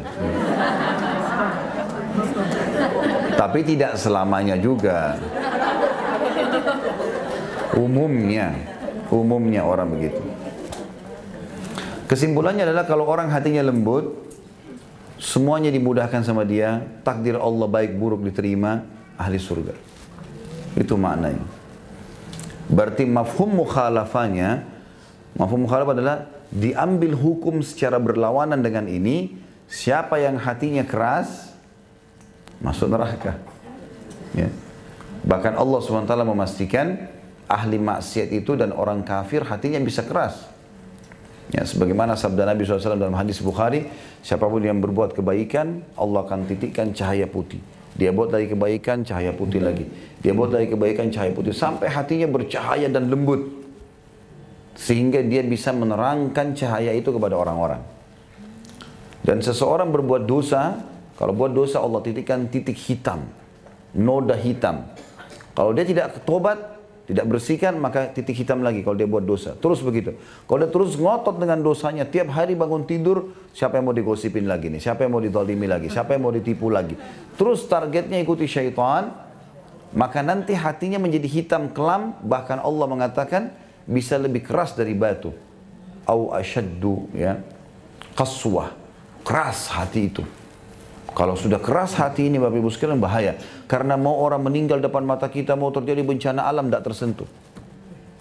Tapi tidak selamanya juga. Umumnya, umumnya orang begitu. Kesimpulannya adalah kalau orang hatinya lembut, semuanya dimudahkan sama dia, takdir Allah baik buruk diterima, ahli surga. Itu maknanya. Berarti mafhum mukhalafanya, mafhum mukhalafah adalah diambil hukum secara berlawanan dengan ini, siapa yang hatinya keras, masuk neraka. Ya. Bahkan Allah SWT memastikan ahli maksiat itu dan orang kafir hatinya bisa keras. Ya, sebagaimana sabda Nabi SAW dalam hadis Bukhari, siapa pun yang berbuat kebaikan, Allah akan titikkan cahaya putih. Dia buat dari kebaikan, cahaya putih lagi. Dia buat dari kebaikan, cahaya putih. Sampai hatinya bercahaya dan lembut. Sehingga dia bisa menerangkan cahaya itu kepada orang-orang. Dan seseorang berbuat dosa, kalau buat dosa Allah titikkan titik hitam. Noda hitam. Kalau dia tidak tobat, tidak bersihkan maka titik hitam lagi kalau dia buat dosa. Terus begitu. Kalau dia terus ngotot dengan dosanya, tiap hari bangun tidur, siapa yang mau digosipin lagi nih? Siapa yang mau ditolimi lagi? Siapa yang mau ditipu lagi? Terus targetnya ikuti syaitan, maka nanti hatinya menjadi hitam kelam, bahkan Allah mengatakan bisa lebih keras dari batu. Au asyaddu ya. Qaswah. Keras hati itu. Kalau sudah keras hati ini Bapak Ibu sekalian bahaya. Karena mau orang meninggal depan mata kita, mau terjadi bencana alam, tidak tersentuh.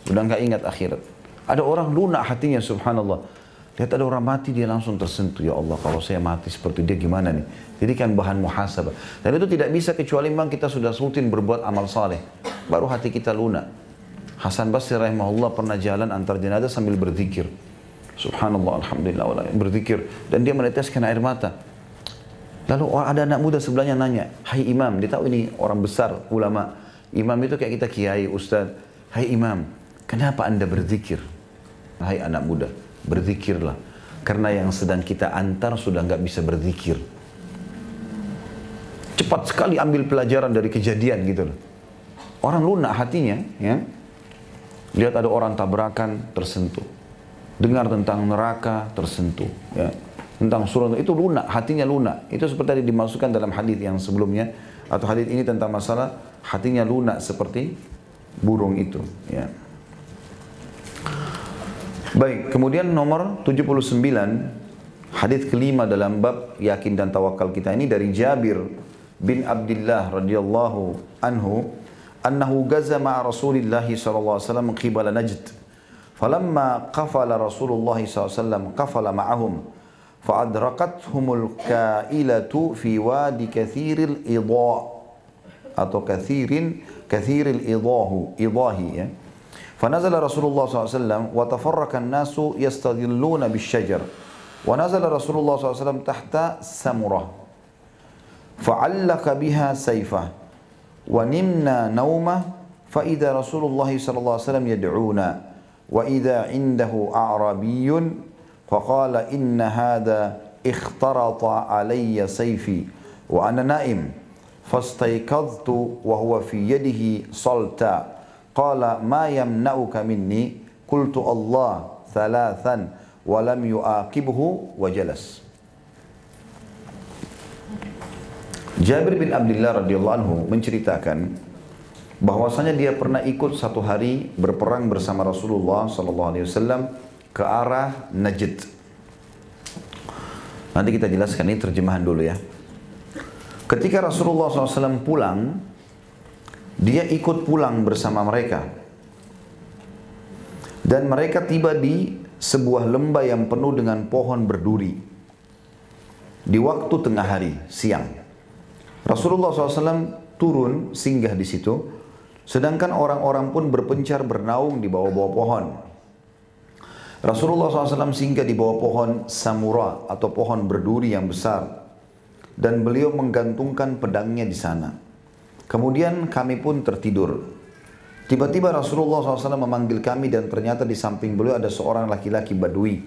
Sudah nggak ingat akhirat. Ada orang lunak hatinya subhanallah. Lihat ada orang mati dia langsung tersentuh. Ya Allah kalau saya mati seperti dia gimana nih. Jadi kan bahan muhasabah. Dan itu tidak bisa kecuali memang kita sudah sultin berbuat amal saleh. Baru hati kita lunak. Hasan Basri rahimahullah pernah jalan antar jenazah sambil berzikir. Subhanallah, Alhamdulillah, berzikir. Dan dia meneteskan air mata. Lalu ada anak muda sebelahnya nanya, Hai imam, dia tahu ini orang besar, ulama. Imam itu kayak kita kiai, ustaz. Hai imam, kenapa anda berzikir? Hai anak muda, berzikirlah. Karena yang sedang kita antar sudah nggak bisa berzikir. Cepat sekali ambil pelajaran dari kejadian gitu loh. Orang lunak hatinya, ya. Lihat ada orang tabrakan, tersentuh. Dengar tentang neraka, tersentuh. Ya tentang surah itu lunak, hatinya lunak. Itu seperti tadi dimasukkan dalam hadis yang sebelumnya atau hadis ini tentang masalah hatinya lunak seperti burung itu, ya. Baik, kemudian nomor 79 Hadis kelima dalam bab yakin dan tawakal kita ini dari Jabir bin Abdullah radhiyallahu anhu أنه غزا مع رسول الله صلى الله عليه وسلم قبل نجد. فلما قفل رسول الله صلى الله عليه وسلم قفل معهم فأدركتهم الكائلة في واد كثير الإضاء. أو كثير كثير الإضاء إضاهي فنزل رسول الله صلى الله عليه وسلم وتفرق الناس يستظلون بالشجر. ونزل رسول الله صلى الله عليه وسلم تحت سمرة. فعلق بها سيفه. ونمنا نومه فإذا رسول الله صلى الله عليه وسلم يدعونا وإذا عنده أعرابي فقال إن هذا اخترط علي سيفي وأنا نائم فاستيقظت وهو في يده صلتا. قال ما يمنعك مني؟ قلت الله ثلاثا ولم يعاقبه وجلس. Jabir bin Abdullah radhiyallahu anhu menceritakan bahwasanya dia pernah ikut satu hari berperang bersama Rasulullah sallallahu alaihi wasallam ke arah Najd. Nanti kita jelaskan ini terjemahan dulu ya. Ketika Rasulullah SAW pulang, dia ikut pulang bersama mereka. Dan mereka tiba di sebuah lembah yang penuh dengan pohon berduri. Di waktu tengah hari, siang. Rasulullah SAW turun singgah di situ, sedangkan orang-orang pun berpencar bernaung di bawah-bawah pohon. Rasulullah SAW singgah di bawah pohon samura atau pohon berduri yang besar dan beliau menggantungkan pedangnya di sana. Kemudian kami pun tertidur. Tiba-tiba Rasulullah SAW memanggil kami dan ternyata di samping beliau ada seorang laki-laki badui.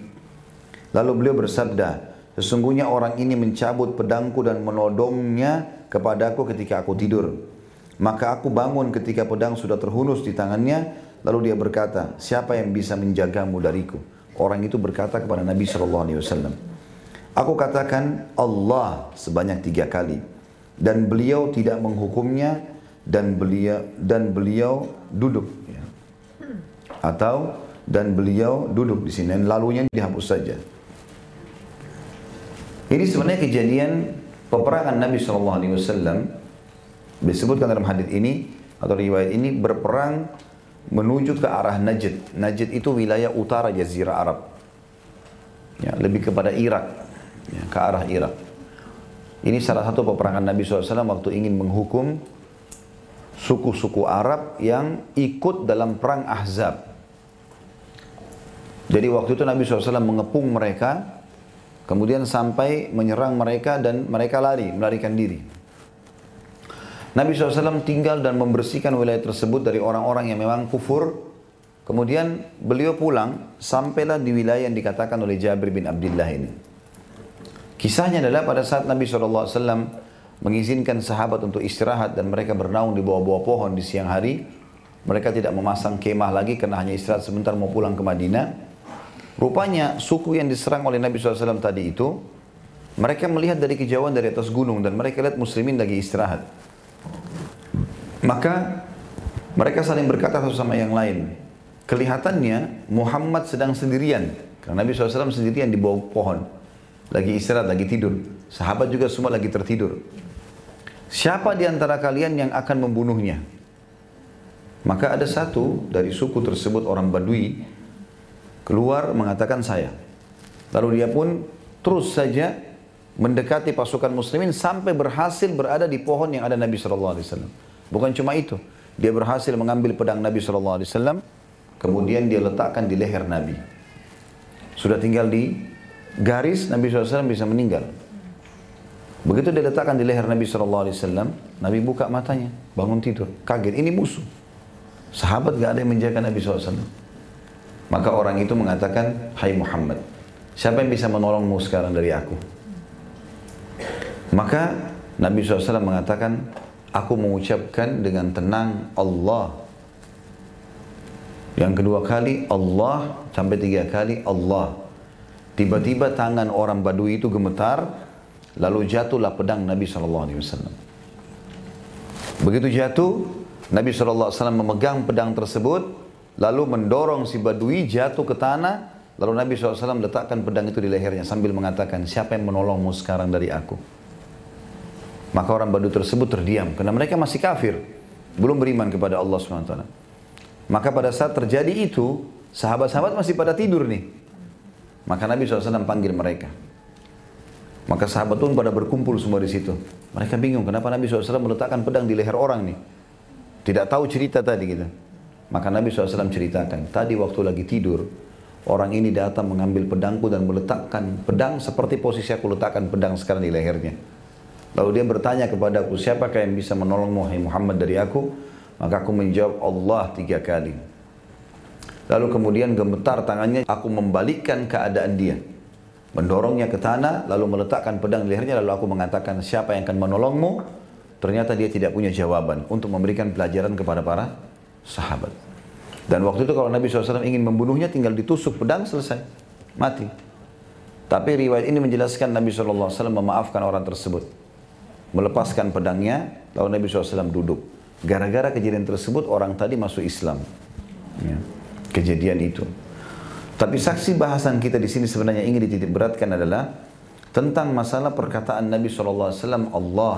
Lalu beliau bersabda, sesungguhnya orang ini mencabut pedangku dan menodongnya kepadaku ketika aku tidur. Maka aku bangun ketika pedang sudah terhunus di tangannya Lalu dia berkata, siapa yang bisa menjagamu dariku? Orang itu berkata kepada Nabi Wasallam, Aku katakan Allah sebanyak tiga kali dan beliau tidak menghukumnya dan beliau dan beliau duduk ya. atau dan beliau duduk di sini dan lalunya dihapus saja. Ini sebenarnya kejadian peperangan Nabi Shallallahu Alaihi Wasallam disebutkan dalam hadis ini atau riwayat ini berperang menuju ke arah Najd. Najd itu wilayah utara Jazirah Arab. Ya, lebih kepada Irak, ya, ke arah Irak. Ini salah satu peperangan Nabi SAW waktu ingin menghukum suku-suku Arab yang ikut dalam perang Ahzab. Jadi waktu itu Nabi SAW mengepung mereka, kemudian sampai menyerang mereka dan mereka lari, melarikan diri. Nabi SAW tinggal dan membersihkan wilayah tersebut dari orang-orang yang memang kufur. Kemudian beliau pulang, sampailah di wilayah yang dikatakan oleh Jabir bin Abdullah ini. Kisahnya adalah pada saat Nabi SAW mengizinkan sahabat untuk istirahat dan mereka bernaung di bawah-bawah pohon di siang hari. Mereka tidak memasang kemah lagi karena hanya istirahat sebentar mau pulang ke Madinah. Rupanya suku yang diserang oleh Nabi SAW tadi itu, mereka melihat dari kejauhan dari atas gunung dan mereka lihat muslimin lagi istirahat. Maka mereka saling berkata satu sama yang lain. Kelihatannya Muhammad sedang sendirian. Karena Nabi SAW sendirian di bawah pohon. Lagi istirahat, lagi tidur. Sahabat juga semua lagi tertidur. Siapa di antara kalian yang akan membunuhnya? Maka ada satu dari suku tersebut orang Badui keluar mengatakan saya. Lalu dia pun terus saja mendekati pasukan muslimin sampai berhasil berada di pohon yang ada Nabi Wasallam. Bukan cuma itu, dia berhasil mengambil pedang Nabi Wasallam, kemudian dia letakkan di leher Nabi. Sudah tinggal di garis Nabi SAW bisa meninggal. Begitu dia letakkan di leher Nabi SAW, Nabi buka matanya, bangun tidur, kaget, ini musuh. Sahabat gak ada yang menjaga Nabi SAW. Maka orang itu mengatakan, Hai Muhammad, siapa yang bisa menolongmu sekarang dari aku? Maka Nabi SAW mengatakan, aku mengucapkan dengan tenang Allah. Yang kedua kali Allah sampai tiga kali Allah. Tiba-tiba tangan orang Badui itu gemetar, lalu jatuhlah pedang Nabi SAW. Begitu jatuh, Nabi SAW memegang pedang tersebut, lalu mendorong si Badui jatuh ke tanah, Lalu Nabi SAW letakkan pedang itu di lehernya sambil mengatakan, siapa yang menolongmu sekarang dari aku? Maka orang Badu tersebut terdiam, karena mereka masih kafir. Belum beriman kepada Allah SWT. Maka pada saat terjadi itu, sahabat-sahabat masih pada tidur nih. Maka Nabi SAW panggil mereka. Maka sahabat pun pada berkumpul semua di situ. Mereka bingung kenapa Nabi SAW meletakkan pedang di leher orang nih. Tidak tahu cerita tadi gitu. Maka Nabi SAW ceritakan, tadi waktu lagi tidur, orang ini datang mengambil pedangku dan meletakkan pedang seperti posisi aku letakkan pedang sekarang di lehernya. Lalu dia bertanya kepadaku, siapakah yang bisa menolongmu, hai Muhammad dari aku? Maka aku menjawab, Allah tiga kali. Lalu kemudian gemetar tangannya, aku membalikkan keadaan dia. Mendorongnya ke tanah, lalu meletakkan pedang di lehernya, lalu aku mengatakan, siapa yang akan menolongmu? Ternyata dia tidak punya jawaban untuk memberikan pelajaran kepada para sahabat. Dan waktu itu kalau Nabi SAW ingin membunuhnya tinggal ditusuk pedang selesai. Mati. Tapi riwayat ini menjelaskan Nabi SAW memaafkan orang tersebut. Melepaskan pedangnya, lalu Nabi SAW duduk. Gara-gara kejadian tersebut orang tadi masuk Islam. Ya. Kejadian itu. Tapi saksi bahasan kita di sini sebenarnya ingin dititik beratkan adalah tentang masalah perkataan Nabi SAW Allah.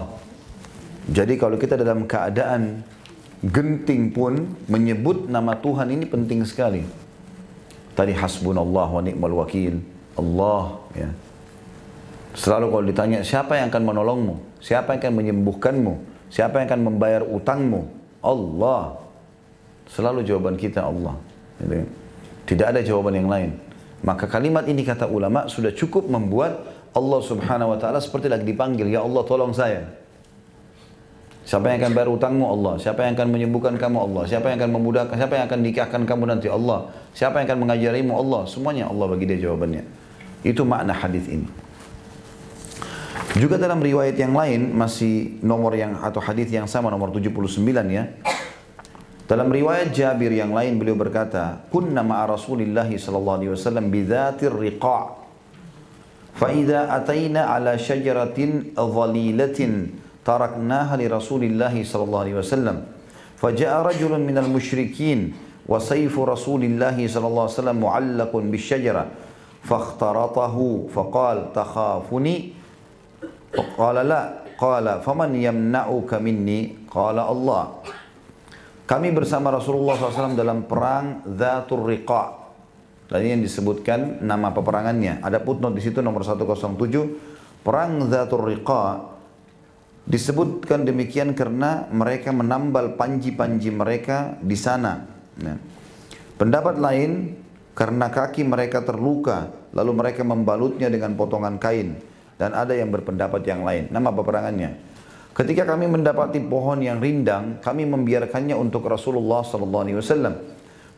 Jadi kalau kita dalam keadaan genting pun menyebut nama Tuhan ini penting sekali. Tadi hasbunallah wa ni'mal wakil. Allah ya. Selalu kalau ditanya siapa yang akan menolongmu? Siapa yang akan menyembuhkanmu? Siapa yang akan membayar utangmu? Allah. Selalu jawaban kita Allah. Gitu. Tidak ada jawaban yang lain. Maka kalimat ini kata ulama sudah cukup membuat Allah subhanahu wa ta'ala seperti lagi dipanggil. Ya Allah tolong saya. Siapa yang akan bayar utangmu Allah. Siapa yang akan menyembuhkan kamu Allah. Siapa yang akan memudahkan, siapa yang akan nikahkan kamu nanti Allah. Siapa yang akan mengajarimu Allah. Semuanya Allah bagi dia jawabannya. Itu makna hadis ini. Juga dalam riwayat yang lain masih nomor yang atau hadis yang sama nomor 79 ya. Dalam riwayat Jabir yang lain beliau berkata, "Kunna ma'a Rasulillah sallallahu alaihi wasallam bidzatir riqa'. Fa idza ataina ala syajaratin dhalilatin taraknaha li Rasulillah sallallahu alaihi wasallam. Faja'a rajulun minal musyrikin wa sayfu Rasulillah sallallahu alaihi wasallam mu'allaqun bisyajara. Fakhtaratahu faqal takhafuni. Faqala la. Qala faman yamna'uka minni? Qala Allah. Kami bersama Rasulullah SAW dalam perang Zatul Riqa' Tadi yang disebutkan nama peperangannya. Ada putnot di situ nomor 107. Perang Zatul Riqa Disebutkan demikian karena mereka menambal panji-panji mereka di sana. Ya. Pendapat lain karena kaki mereka terluka, lalu mereka membalutnya dengan potongan kain. Dan ada yang berpendapat yang lain. Nama peperangannya. Ketika kami mendapati pohon yang rindang, kami membiarkannya untuk Rasulullah SAW.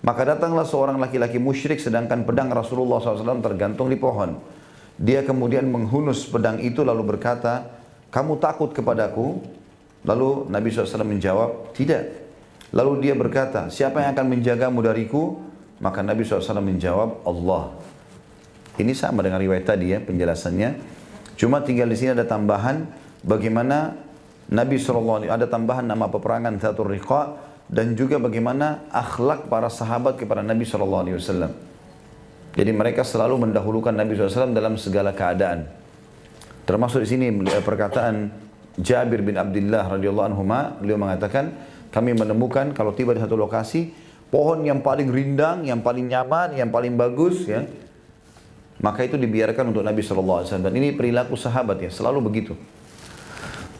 Maka datanglah seorang laki-laki musyrik sedangkan pedang Rasulullah SAW tergantung di pohon. Dia kemudian menghunus pedang itu lalu berkata, kamu takut kepadaku? Lalu Nabi SAW menjawab, tidak. Lalu dia berkata, siapa yang akan menjagamu dariku? Maka Nabi SAW menjawab, Allah. Ini sama dengan riwayat tadi ya penjelasannya. Cuma tinggal di sini ada tambahan bagaimana Nabi SAW ada tambahan nama peperangan Zatul Riqa dan juga bagaimana akhlak para sahabat kepada Nabi SAW. Jadi mereka selalu mendahulukan Nabi SAW dalam segala keadaan. Termasuk di sini perkataan Jabir bin Abdullah radhiyallahu anhu beliau mengatakan kami menemukan kalau tiba di satu lokasi pohon yang paling rindang, yang paling nyaman, yang paling bagus ya. Maka itu dibiarkan untuk Nabi SAW. Dan ini perilaku sahabat ya, selalu begitu.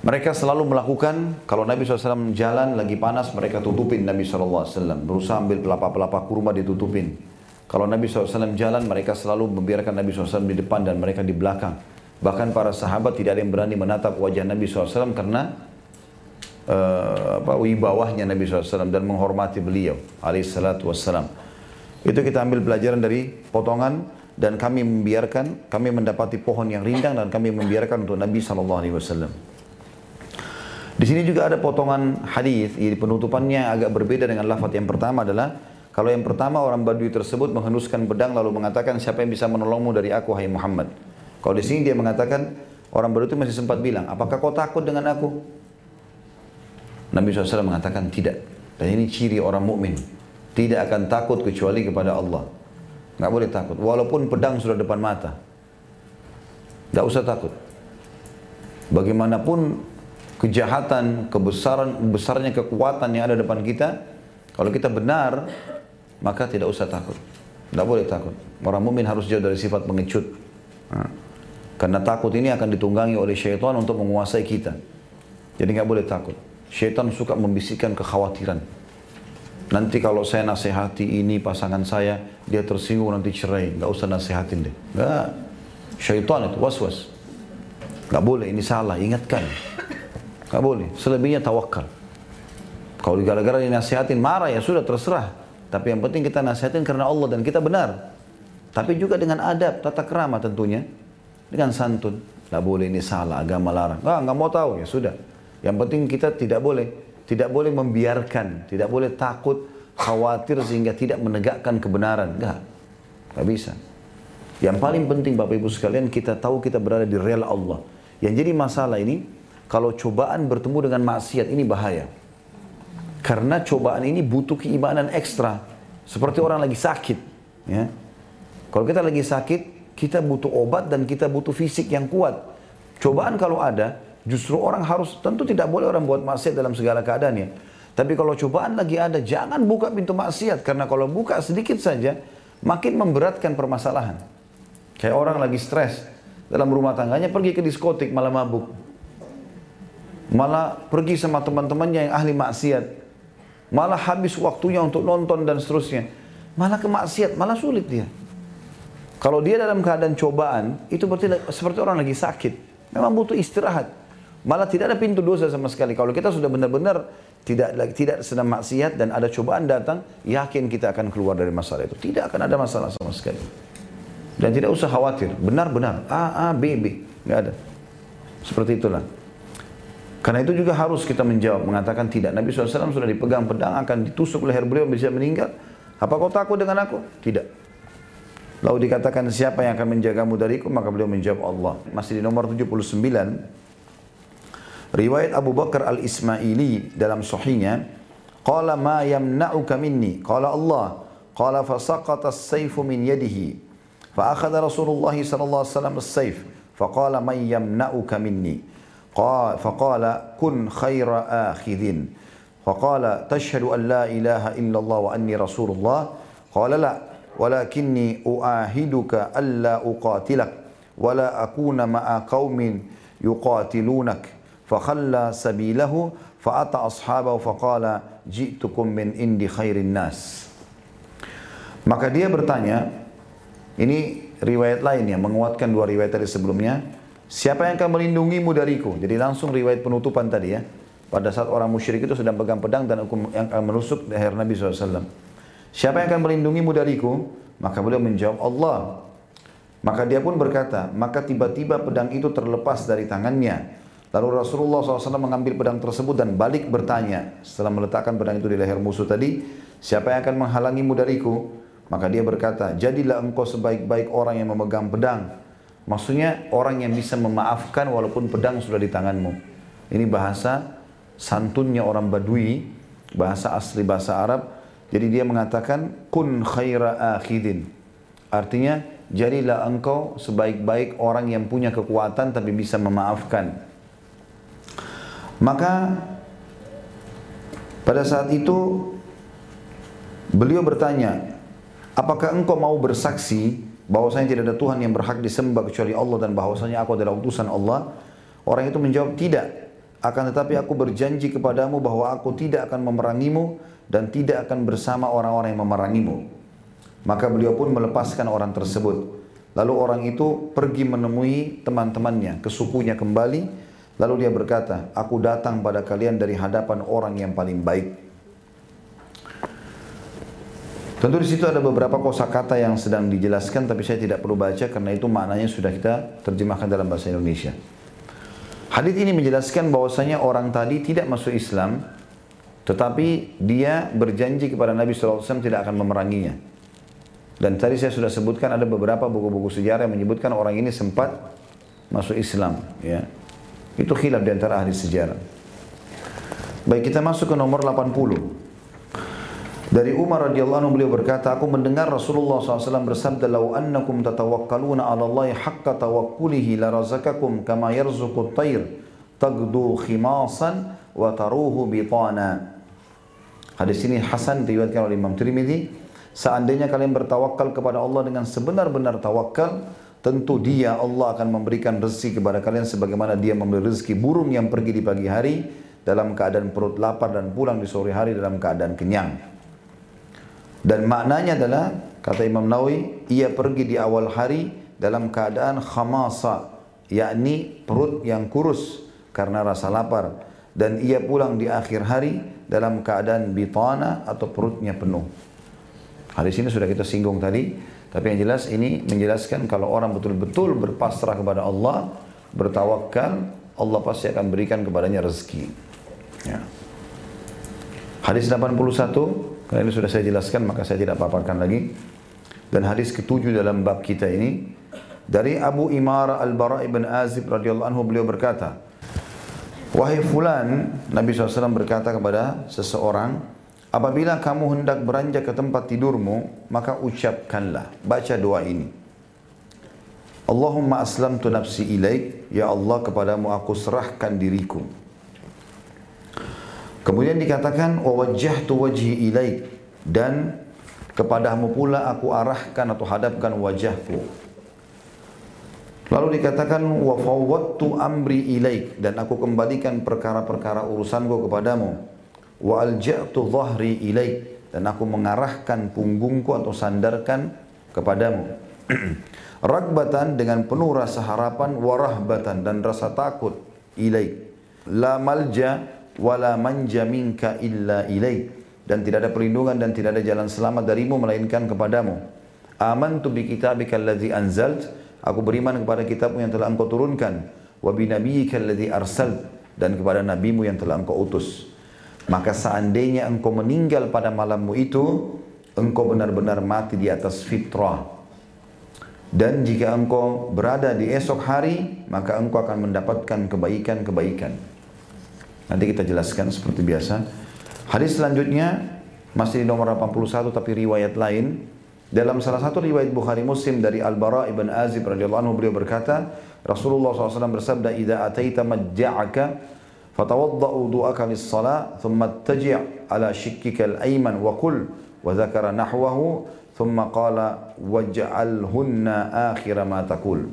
Mereka selalu melakukan, kalau Nabi SAW jalan lagi panas, mereka tutupin Nabi SAW. Berusaha ambil pelapa-pelapa kurma ditutupin. Kalau Nabi SAW jalan, mereka selalu membiarkan Nabi SAW di depan dan mereka di belakang. Bahkan para sahabat tidak ada yang berani menatap wajah Nabi SAW karena uh, apa, wibawahnya Nabi SAW dan menghormati beliau alaihissalatu wassalam. Itu kita ambil pelajaran dari potongan dan kami membiarkan, kami mendapati pohon yang rindang dan kami membiarkan untuk Nabi SAW. Di sini juga ada potongan hadis, penutupannya agak berbeda dengan lafaz yang pertama adalah kalau yang pertama orang Badui tersebut menghenuskan pedang lalu mengatakan siapa yang bisa menolongmu dari aku hai Muhammad. Kalau di sini dia mengatakan orang baru itu masih sempat bilang, apakah kau takut dengan aku? Nabi SAW mengatakan tidak. Dan ini ciri orang mukmin. Tidak akan takut kecuali kepada Allah. Nggak boleh takut. Walaupun pedang sudah depan mata. Nggak usah takut. Bagaimanapun kejahatan, kebesaran, besarnya kekuatan yang ada depan kita, kalau kita benar, maka tidak usah takut. Tidak boleh takut. Orang mukmin harus jauh dari sifat pengecut. Nah, karena takut ini akan ditunggangi oleh syaitan untuk menguasai kita. Jadi nggak boleh takut. Syaitan suka membisikkan kekhawatiran. Nanti kalau saya nasihati ini pasangan saya, dia tersinggung nanti cerai. Nggak usah nasihatin deh. Nggak. Syaitan itu was-was. Nggak boleh, ini salah, ingatkan. Nggak boleh, selebihnya tawakal. Kalau gara-gara dinasihatin marah ya sudah terserah. Tapi yang penting kita nasihatin karena Allah dan kita benar. Tapi juga dengan adab, tata kerama tentunya. Dengan santun. Nggak boleh ini salah, agama larang. Nggak, nggak mau tahu, ya sudah. Yang penting kita tidak boleh. Tidak boleh membiarkan. Tidak boleh takut, khawatir sehingga tidak menegakkan kebenaran. Nggak. Nggak bisa. Yang paling penting Bapak Ibu sekalian, kita tahu kita berada di rel Allah. Yang jadi masalah ini, kalau cobaan bertemu dengan maksiat, ini bahaya. Karena cobaan ini butuh keimanan ekstra. Seperti orang lagi sakit. Ya. Kalau kita lagi sakit, kita butuh obat dan kita butuh fisik yang kuat. Cobaan kalau ada, justru orang harus, tentu tidak boleh orang buat maksiat dalam segala keadaan ya. Tapi kalau cobaan lagi ada, jangan buka pintu maksiat. Karena kalau buka sedikit saja, makin memberatkan permasalahan. Kayak orang lagi stres dalam rumah tangganya, pergi ke diskotik malah mabuk. Malah pergi sama teman-temannya yang ahli maksiat malah habis waktunya untuk nonton dan seterusnya. Malah kemaksiat, malah sulit dia. Kalau dia dalam keadaan cobaan, itu berarti seperti orang lagi sakit. Memang butuh istirahat. Malah tidak ada pintu dosa sama sekali. Kalau kita sudah benar-benar tidak tidak sedang maksiat dan ada cobaan datang, yakin kita akan keluar dari masalah itu. Tidak akan ada masalah sama sekali. Dan tidak usah khawatir. Benar-benar. A, A, B, B. Tidak ada. Seperti itulah. Karena itu juga harus kita menjawab, mengatakan tidak. Nabi SAW sudah dipegang pedang, akan ditusuk leher beliau, bisa meninggal. Apa kau takut dengan aku? Tidak. Lalu dikatakan siapa yang akan menjagamu dariku, maka beliau menjawab Allah. Masih di nomor 79. Riwayat Abu Bakar al-Ismaili dalam sahihnya, Qala ma yamna'uka minni. Qala Allah. Qala fasaqata as-sayfu min yadihi. Fa akhadha Rasulullah sallallahu alaihi wasallam as-sayf. Faqala man yamna'uka minni. قال فقال كن خير آخذ فقال تشهد أن لا إله إلا الله وأني رسول الله قال لا walakinni uahiduka alla uqatilak. Wala akuna ma'a qaumin yuqatilunak fakhalla sabilahu fa'ata ashabahu faqala ji'tukum min indi khairin nas. Maka dia bertanya ini riwayat lain ya menguatkan dua riwayat tadi sebelumnya siapa yang akan melindungimu dariku? Jadi langsung riwayat penutupan tadi ya. Pada saat orang musyrik itu sedang pegang pedang dan yang akan menusuk leher Nabi SAW. Siapa yang akan melindungimu dariku? Maka beliau menjawab Allah. Maka dia pun berkata, maka tiba-tiba pedang itu terlepas dari tangannya. Lalu Rasulullah SAW mengambil pedang tersebut dan balik bertanya. Setelah meletakkan pedang itu di leher musuh tadi, siapa yang akan menghalangimu dariku? Maka dia berkata, jadilah engkau sebaik-baik orang yang memegang pedang Maksudnya orang yang bisa memaafkan walaupun pedang sudah di tanganmu. Ini bahasa santunnya orang Badui, bahasa asli bahasa Arab. Jadi dia mengatakan kun khaira akhidin. Artinya jadilah engkau sebaik-baik orang yang punya kekuatan tapi bisa memaafkan. Maka pada saat itu beliau bertanya, apakah engkau mau bersaksi bahwasanya tidak ada Tuhan yang berhak disembah kecuali Allah dan bahwasanya aku adalah utusan Allah? Orang itu menjawab, tidak. Akan tetapi aku berjanji kepadamu bahwa aku tidak akan memerangimu dan tidak akan bersama orang-orang yang memerangimu. Maka beliau pun melepaskan orang tersebut. Lalu orang itu pergi menemui teman-temannya, ke sukunya kembali. Lalu dia berkata, aku datang pada kalian dari hadapan orang yang paling baik. Tentu di situ ada beberapa kosakata yang sedang dijelaskan tapi saya tidak perlu baca karena itu maknanya sudah kita terjemahkan dalam bahasa Indonesia. Hadis ini menjelaskan bahwasanya orang tadi tidak masuk Islam tetapi dia berjanji kepada Nabi SAW tidak akan memeranginya. Dan tadi saya sudah sebutkan ada beberapa buku-buku sejarah yang menyebutkan orang ini sempat masuk Islam. Ya. Itu khilaf di antara ahli sejarah. Baik kita masuk ke nomor 80. Dari Umar radhiyallahu anhu beliau berkata, aku mendengar Rasulullah SAW bersabda, "Lau annakum tatawakkaluna 'ala Allah haqqa tawakkulihi la razaqakum kama yarzuqut tayr tagdu khimasan wa taruhu bitana." Hadis ini Hasan diriwayatkan oleh Imam Tirmidzi. Seandainya kalian bertawakal kepada Allah dengan sebenar-benar tawakal, tentu Dia Allah akan memberikan rezeki kepada kalian sebagaimana Dia memberi rezeki burung yang pergi di pagi hari dalam keadaan perut lapar dan pulang di sore hari dalam keadaan kenyang. Dan maknanya adalah, kata Imam Nawawi, ia pergi di awal hari dalam keadaan khamasa, yakni perut yang kurus karena rasa lapar. Dan ia pulang di akhir hari dalam keadaan bitana atau perutnya penuh. Hadis ini sudah kita singgung tadi, tapi yang jelas ini menjelaskan kalau orang betul-betul berpasrah kepada Allah, bertawakal, Allah pasti akan berikan kepadanya rezeki. Ya. Hadis 81 karena ini sudah saya jelaskan maka saya tidak paparkan lagi. Dan hadis ketujuh dalam bab kita ini dari Abu Imara Al-Bara ibn Azib radhiyallahu anhu beliau berkata, Wahai fulan, Nabi SAW berkata kepada seseorang, apabila kamu hendak beranjak ke tempat tidurmu, maka ucapkanlah, baca doa ini. Allahumma aslamtu nafsi ilaik, ya Allah kepadamu aku serahkan diriku. Kemudian dikatakan wajjahtu wajhi ilaik dan kepadamu pula aku arahkan atau hadapkan wajahku. Lalu dikatakan wa fawwadtu amri ilaik dan aku kembalikan perkara-perkara urusanku kepadamu. Wa alja'tu dhahri ilaik dan aku mengarahkan punggungku atau sandarkan kepadamu. Ragbatan dengan penuh rasa harapan, warahbatan dan rasa takut ilaik. La malja wala manja minka illa ilaik dan tidak ada perlindungan dan tidak ada jalan selamat darimu melainkan kepadamu. Amantu bi kitabika allazi anzalt aku beriman kepada kitabmu yang telah engkau turunkan wa bi nabiyyika allazi arsalt dan kepada nabimu yang telah engkau utus. Maka seandainya engkau meninggal pada malammu itu, engkau benar-benar mati di atas fitrah. Dan jika engkau berada di esok hari, maka engkau akan mendapatkan kebaikan-kebaikan. Nanti kita jelaskan seperti biasa. Hadis selanjutnya masih di nomor 81 tapi riwayat lain. Dalam salah satu riwayat Bukhari Muslim dari Al-Bara ibn Azib radhiyallahu anhu beliau berkata, Rasulullah SAW bersabda, "Idza ataita majja'aka lis-salah, thumma taji' ala shikkika al-ayman wa qul wa dzakara nahwahu, thumma qala waj'alhunna akhira ma taqul."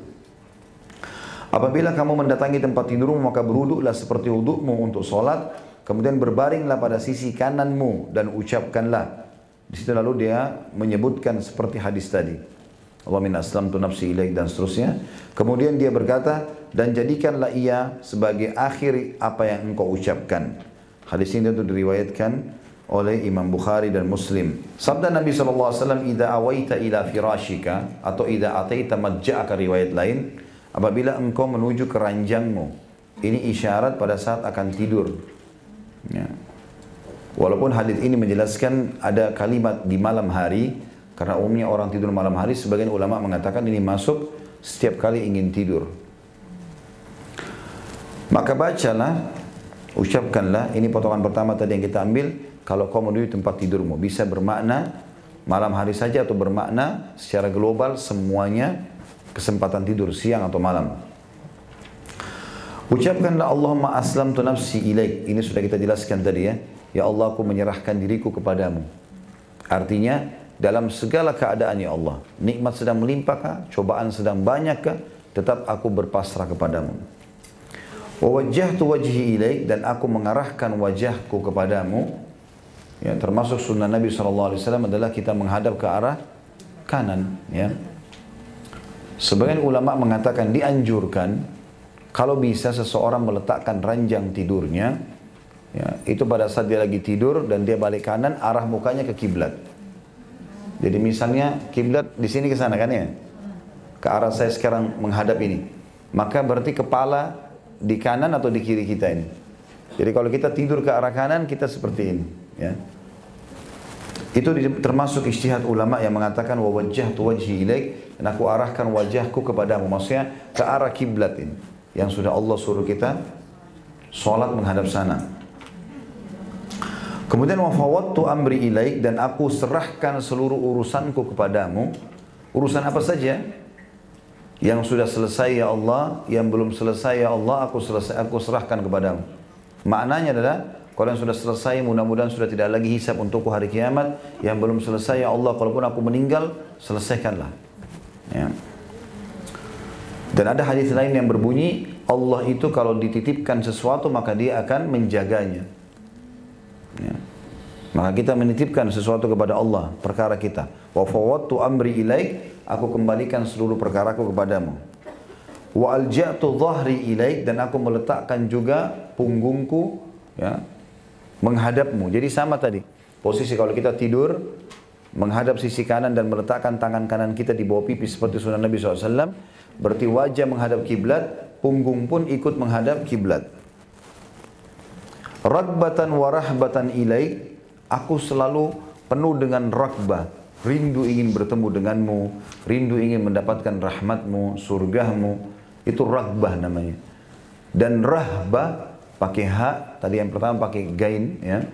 Apabila kamu mendatangi tempat tidurmu maka beruduklah seperti wudukmu untuk solat, kemudian berbaringlah pada sisi kananmu dan ucapkanlah. Di situ lalu dia menyebutkan seperti hadis tadi. Allah min aslam tu nafsi ilaik dan seterusnya. Kemudian dia berkata, dan jadikanlah ia sebagai akhir apa yang engkau ucapkan. Hadis ini itu diriwayatkan oleh Imam Bukhari dan Muslim. Sabda Nabi SAW, Ida awaita ila firashika, atau Ida ataita majja'aka riwayat lain, Apabila engkau menuju ke ranjangmu, ini isyarat pada saat akan tidur. Walaupun hadis ini menjelaskan ada kalimat di malam hari, karena umumnya orang tidur malam hari, sebagian ulama mengatakan ini masuk setiap kali ingin tidur. Maka bacalah, ucapkanlah, ini potongan pertama tadi yang kita ambil, kalau kau menuju tempat tidurmu, bisa bermakna malam hari saja atau bermakna secara global semuanya kesempatan tidur siang atau malam. Ucapkanlah Allahumma aslam tu nafsi ilaik. Ini sudah kita jelaskan tadi ya. Ya Allah aku menyerahkan diriku kepadamu. Artinya dalam segala keadaan ya Allah. Nikmat sedang melimpahkah? Cobaan sedang banyakkah? Tetap aku berpasrah kepadamu. Wa wajjahtu wajhi dan aku mengarahkan wajahku kepadamu. Ya, termasuk sunnah Nabi SAW adalah kita menghadap ke arah kanan. Ya. Sebagian ulama mengatakan dianjurkan kalau bisa seseorang meletakkan ranjang tidurnya, ya, itu pada saat dia lagi tidur dan dia balik kanan, arah mukanya ke kiblat. Jadi misalnya kiblat di sini ke sana kan ya, ke arah saya sekarang menghadap ini, maka berarti kepala di kanan atau di kiri kita ini. Jadi kalau kita tidur ke arah kanan kita seperti ini, ya. Itu termasuk istihad ulama yang mengatakan wa wajjahtu wajhi ilaik dan aku arahkan wajahku kepadamu. Maksudnya ke arah kiblat ini yang sudah Allah suruh kita sholat menghadap sana. Kemudian wafawattu amri ilaik dan aku serahkan seluruh urusanku kepadamu. Urusan apa saja? Yang sudah selesai ya Allah, yang belum selesai ya Allah, aku selesai aku serahkan kepadamu. Maknanya adalah kalau yang sudah selesai mudah-mudahan sudah tidak lagi hisap untukku hari kiamat. Yang belum selesai ya Allah, kalaupun aku meninggal, selesaikanlah. Ya. Dan ada hadis lain yang berbunyi, Allah itu kalau dititipkan sesuatu maka dia akan menjaganya. Ya. Maka kita menitipkan sesuatu kepada Allah, perkara kita. Wa fawattu amri ilaik, aku kembalikan seluruh perkaraku kepadamu. Wa alja'tu dhahri ilaik dan aku meletakkan juga punggungku ya menghadapmu. Jadi sama tadi. Posisi kalau kita tidur menghadap sisi kanan dan meletakkan tangan kanan kita di bawah pipi seperti sunnah Nabi SAW, berarti wajah menghadap kiblat, punggung pun ikut menghadap kiblat. Ragbatan wa rahbatan ilaik, aku selalu penuh dengan ragbah, rindu ingin bertemu denganmu, rindu ingin mendapatkan rahmatmu, surgamu, itu ragbah namanya. Dan rahbah pakai hak, tadi yang pertama pakai gain ya.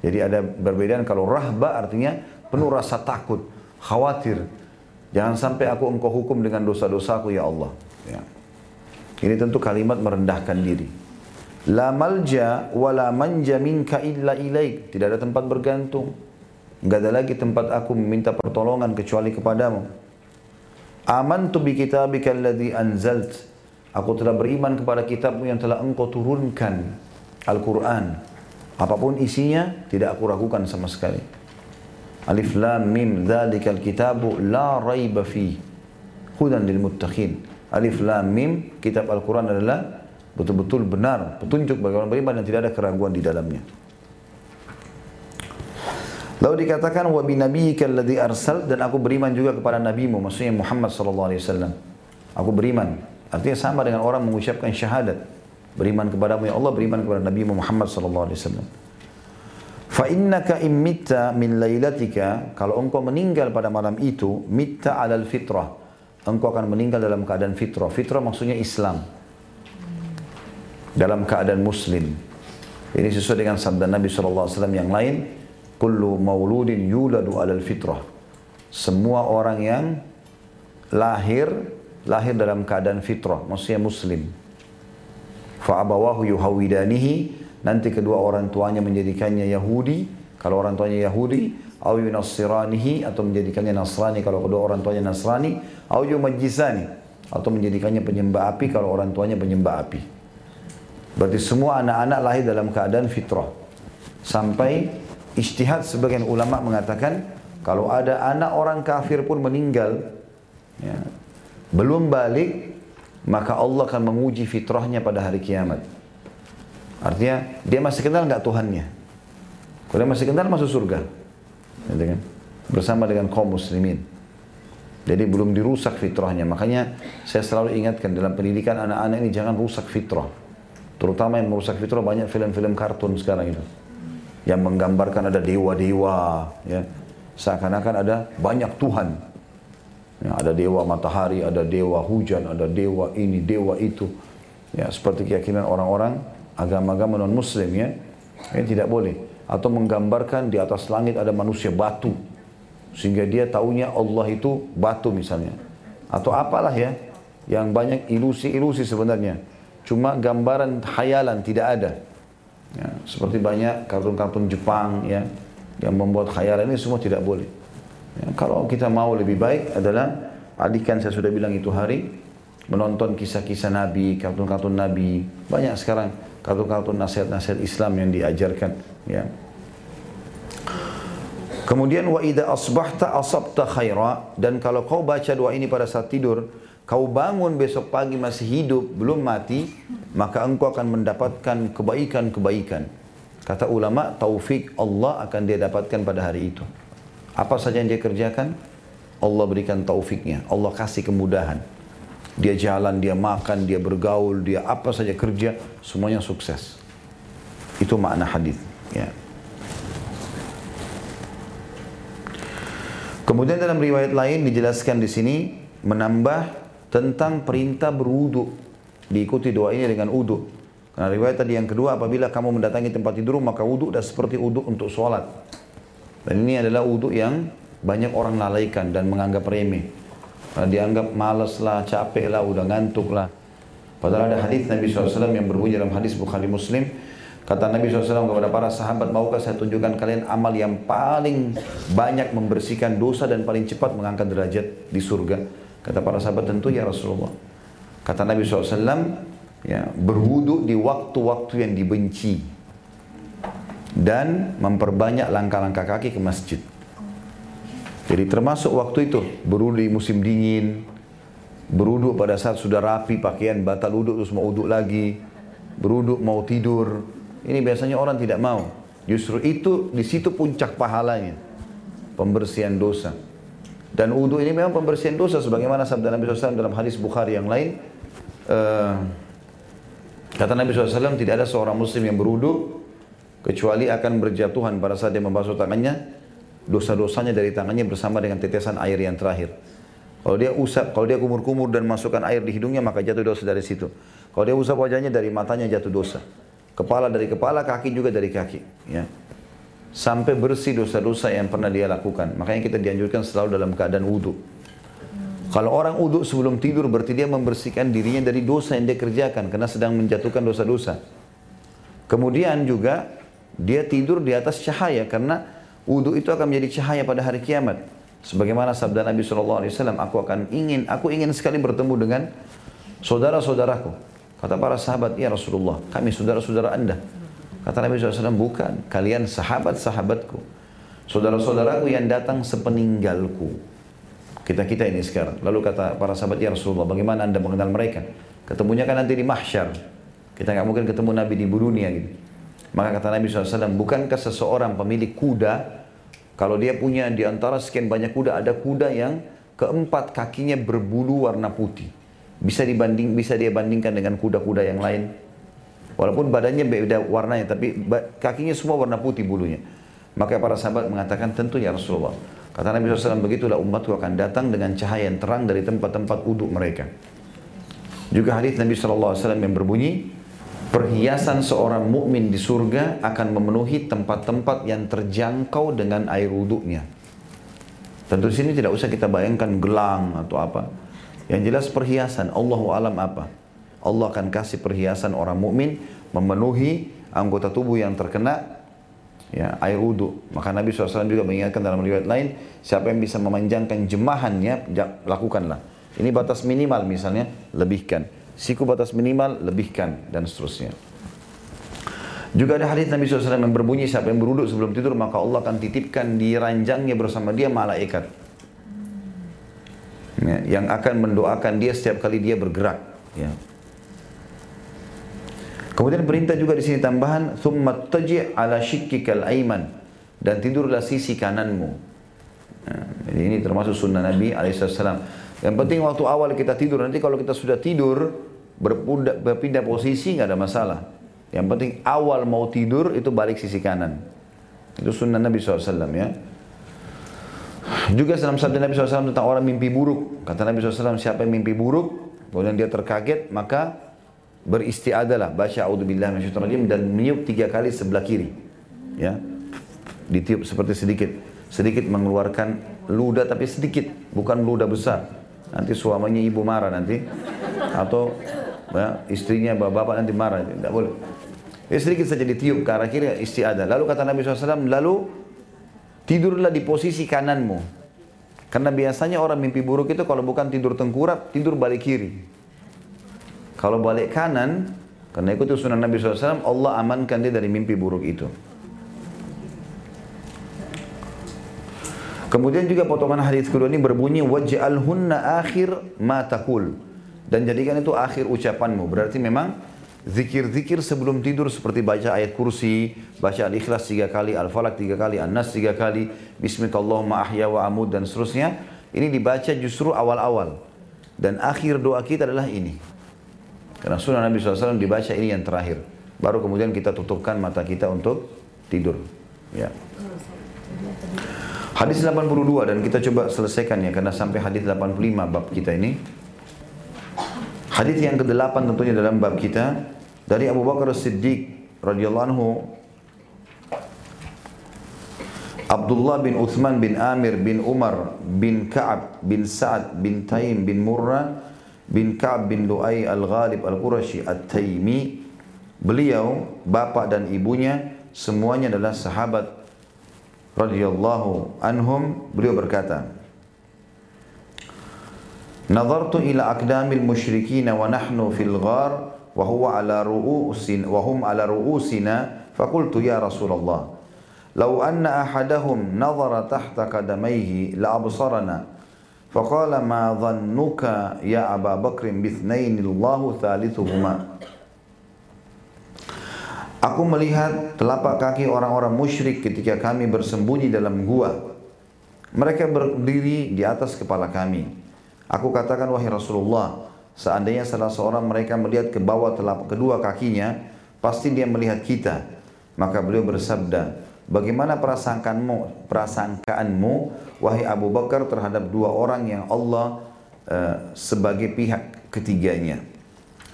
Jadi ada perbedaan kalau rahbah artinya penuh rasa takut, khawatir. Jangan sampai aku engkau hukum dengan dosa-dosaku ya Allah. Ya. Ini tentu kalimat merendahkan diri. La malja wa la manja minka illa ilaik. Tidak ada tempat bergantung. Enggak ada lagi tempat aku meminta pertolongan kecuali kepadamu. Amantu bi kitabika alladhi anzalt. Aku telah beriman kepada kitabmu yang telah engkau turunkan. Al-Quran. Apa pun isinya, tidak aku ragukan sama sekali. Alif lam mim dhalikal kitabu la raiba fi. Hudan lil muttaqin. Alif lam mim kitab Al-Quran adalah betul-betul benar, petunjuk bagi orang beriman dan tidak ada keraguan di dalamnya. Lalu dikatakan wa bi nabiyyika alladhi arsal dan aku beriman juga kepada nabimu maksudnya Muhammad sallallahu alaihi wasallam. Aku beriman. Artinya sama dengan orang mengucapkan syahadat. Beriman kepadamu ya Allah, beriman kepada Nabi Muhammad sallallahu alaihi wasallam. Fa innaka immitta min lailatika kalau engkau meninggal pada malam itu mitta alal fitrah. Engkau akan meninggal dalam keadaan fitrah. Fitrah maksudnya Islam dalam keadaan muslim. Ini sesuai dengan sabda Nabi SAW yang lain. Kullu mauludin yuladu alal fitrah. Semua orang yang lahir, lahir dalam keadaan fitrah. Maksudnya muslim. Fa'abawahu yuhawidanihi. Nanti kedua orang tuanya menjadikannya Yahudi. Kalau orang tuanya Yahudi. Au yunassiranihi. Atau menjadikannya Nasrani. Kalau kedua orang tuanya Nasrani. Au. Atau menjadikannya penyembah api. Kalau orang tuanya penyembah api. Berarti semua anak-anak lahir dalam keadaan fitrah. Sampai istihad sebagian ulama mengatakan kalau ada anak orang kafir pun meninggal ya, belum balik maka Allah akan menguji fitrahnya pada hari kiamat. Artinya dia masih kenal nggak Tuhannya? Kalau masih kenal masuk surga, gitu kan? Bersama dengan kaum muslimin. Jadi belum dirusak fitrahnya. Makanya saya selalu ingatkan dalam pendidikan anak-anak ini jangan rusak fitrah. Terutama yang merusak fitrah banyak film-film kartun sekarang itu. Yang menggambarkan ada dewa-dewa, ya. Seakan-akan ada banyak Tuhan. Ya, ada dewa matahari, ada dewa hujan, ada dewa ini, dewa itu. Ya, seperti keyakinan orang-orang agama-agama non-muslim ya. Ya tidak boleh. Atau menggambarkan di atas langit ada manusia batu. Sehingga dia taunya Allah itu batu misalnya. Atau apalah ya. Yang banyak ilusi-ilusi sebenarnya cuma gambaran khayalan tidak ada. Ya, seperti banyak kartun-kartun Jepang ya yang membuat khayalan ini semua tidak boleh. Ya, kalau kita mau lebih baik adalah alihkan saya sudah bilang itu hari menonton kisah-kisah Nabi, kartun-kartun Nabi. Banyak sekarang kartun-kartun nasihat-nasihat Islam yang diajarkan. Ya. Kemudian wa idza asbahta asabta khaira dan kalau kau baca doa ini pada saat tidur kau bangun besok pagi masih hidup, belum mati, maka engkau akan mendapatkan kebaikan-kebaikan. Kata ulama, taufik Allah akan dia dapatkan pada hari itu. Apa saja yang dia kerjakan, Allah berikan taufiknya. Allah kasih kemudahan. Dia jalan, dia makan, dia bergaul, dia apa saja kerja, semuanya sukses. Itu makna hadis. Ya. Kemudian dalam riwayat lain dijelaskan di sini menambah tentang perintah berwudu. Diikuti doa ini dengan wudu. Nah riwayat tadi yang kedua, apabila kamu mendatangi tempat tidur, maka wudhu dan seperti wudhu untuk sholat. Dan ini adalah wudhu yang banyak orang lalaikan dan menganggap remeh. Nah, dianggap males lah, capek lah, udah ngantuk lah. Padahal ada hadis Nabi SAW yang berbunyi dalam hadis Bukhari Muslim. Kata Nabi SAW kepada para sahabat, maukah saya tunjukkan kalian amal yang paling banyak membersihkan dosa dan paling cepat mengangkat derajat di surga. Kata para sahabat, tentu ya Rasulullah. Kata Nabi SAW, ya, berwudu di waktu-waktu yang dibenci dan memperbanyak langkah-langkah kaki ke masjid. Jadi termasuk waktu itu berwudu di musim dingin, berwudu pada saat sudah rapi pakaian batal wudu terus mau wudu lagi, berwudu mau tidur. Ini biasanya orang tidak mau. Justru itu di situ puncak pahalanya. Pembersihan dosa. Dan wudu ini memang pembersihan dosa sebagaimana sabda Nabi SAW dalam hadis Bukhari yang lain. Uh, Kata Nabi SAW, tidak ada seorang muslim yang berwudu kecuali akan berjatuhan pada saat dia membasuh tangannya, dosa-dosanya dari tangannya bersama dengan tetesan air yang terakhir. Kalau dia usap, kalau dia kumur-kumur dan masukkan air di hidungnya, maka jatuh dosa dari situ. Kalau dia usap wajahnya dari matanya jatuh dosa. Kepala dari kepala, kaki juga dari kaki. Ya. Sampai bersih dosa-dosa yang pernah dia lakukan. Makanya kita dianjurkan selalu dalam keadaan wudhu. Kalau orang uduk sebelum tidur berarti dia membersihkan dirinya dari dosa yang dia kerjakan karena sedang menjatuhkan dosa-dosa. Kemudian juga dia tidur di atas cahaya karena uduk itu akan menjadi cahaya pada hari kiamat. Sebagaimana sabda Nabi SAW, aku akan ingin, aku ingin sekali bertemu dengan saudara-saudaraku. Kata para sahabat, ya Rasulullah, kami saudara-saudara anda. Kata Nabi SAW, bukan, kalian sahabat-sahabatku. Saudara-saudaraku yang datang sepeninggalku. Kita-kita ini sekarang. Lalu kata para sahabat, ya Rasulullah, bagaimana anda mengenal mereka? Ketemunya kan nanti di mahsyar. Kita nggak mungkin ketemu Nabi di dunia gitu. Maka kata Nabi SAW, bukankah seseorang pemilik kuda, kalau dia punya di antara sekian banyak kuda, ada kuda yang keempat kakinya berbulu warna putih. Bisa dibanding, bisa dia bandingkan dengan kuda-kuda yang lain. Walaupun badannya beda warnanya, tapi kakinya semua warna putih bulunya. Maka para sahabat mengatakan, tentu ya Rasulullah. Kata Nabi SAW, begitulah umatku akan datang dengan cahaya yang terang dari tempat-tempat uduk mereka. Juga hadis Nabi SAW yang berbunyi, perhiasan seorang mukmin di surga akan memenuhi tempat-tempat yang terjangkau dengan air wuduknya. Tentu di sini tidak usah kita bayangkan gelang atau apa. Yang jelas perhiasan, Allah alam apa. Allah akan kasih perhiasan orang mukmin memenuhi anggota tubuh yang terkena ya, air wudhu. Maka Nabi SAW juga mengingatkan dalam riwayat lain, siapa yang bisa memanjangkan jemahannya, lakukanlah. Ini batas minimal misalnya, lebihkan. Siku batas minimal, lebihkan, dan seterusnya. Juga ada hadis Nabi SAW yang berbunyi, siapa yang beruduk sebelum tidur, maka Allah akan titipkan di ranjangnya bersama dia malaikat. Ya, yang akan mendoakan dia setiap kali dia bergerak. Ya. Kemudian perintah juga di sini tambahan thumma taji' ala shikkikal aiman dan tidurlah sisi kananmu. Nah, jadi ini termasuk sunnah Nabi alaihissalam. Yang penting waktu awal kita tidur nanti kalau kita sudah tidur berpindah, berpindah posisi nggak ada masalah. Yang penting awal mau tidur itu balik sisi kanan. Itu sunnah Nabi SAW ya. Juga dalam sabda Nabi SAW tentang orang mimpi buruk. Kata Nabi SAW siapa yang mimpi buruk, kemudian dia terkaget, maka beristiadalah baca auzubillahi minasyaitonir dan meniup tiga kali sebelah kiri. Ya. Ditiup seperti sedikit. Sedikit mengeluarkan ludah tapi sedikit bukan ludah besar. Nanti suaminya ibu marah nanti. Atau ya, istrinya bapak-bapak nanti marah. Tidak boleh. Ya, sedikit saja ditiup ke arah kiri istiadah. Lalu kata Nabi SAW lalu tidurlah di posisi kananmu. Karena biasanya orang mimpi buruk itu kalau bukan tidur tengkurap tidur balik kiri kalau balik kanan, karena ikuti sunnah Nabi SAW, Allah amankan dia dari mimpi buruk itu. Kemudian juga potongan hadis kedua ini berbunyi waj'alhunna akhir ma taqul dan jadikan itu akhir ucapanmu. Berarti memang zikir-zikir sebelum tidur seperti baca ayat kursi, baca al-ikhlas tiga kali, al-falak tiga kali, an-nas tiga kali, bismillahirrahmanirrahim, ahya wa amud dan seterusnya. Ini dibaca justru awal-awal. Dan akhir doa kita adalah ini. Karena sunnah Nabi SAW dibaca ini yang terakhir. Baru kemudian kita tutupkan mata kita untuk tidur. Ya. Hadis 82 dan kita coba selesaikan ya karena sampai hadis 85 bab kita ini. Hadis yang ke-8 tentunya dalam bab kita dari Abu Bakar Siddiq radhiyallahu anhu Abdullah bin Uthman bin Amir bin Umar bin Ka'ab bin Sa'ad bin Taim bin Murrah bin Ka'ab bin Lu'ay Al-Ghalib Al-Qurashi At-Taimi beliau bapak dan ibunya semuanya adalah sahabat radhiyallahu anhum. Beliau berkata Nazartu ila aqdamil musyrikin wa nahnu fil ghar wa huwa ala ru'usin wa hum ala ru'usina faqultu ya Rasulullah law anna ahadahum nazara tahta qadamayhi la absarana فقال ما ظنك يا أبا بكر Bakrin الله ثالثهما Aku melihat telapak kaki orang-orang musyrik ketika kami bersembunyi dalam gua. Mereka berdiri di atas kepala kami. Aku katakan wahai Rasulullah, seandainya salah seorang mereka melihat ke bawah telapak kedua kakinya, pasti dia melihat kita. Maka beliau bersabda, Bagaimana prasangkaanmu, prasangkaanmu wahai Abu Bakar terhadap dua orang yang Allah uh, sebagai pihak ketiganya?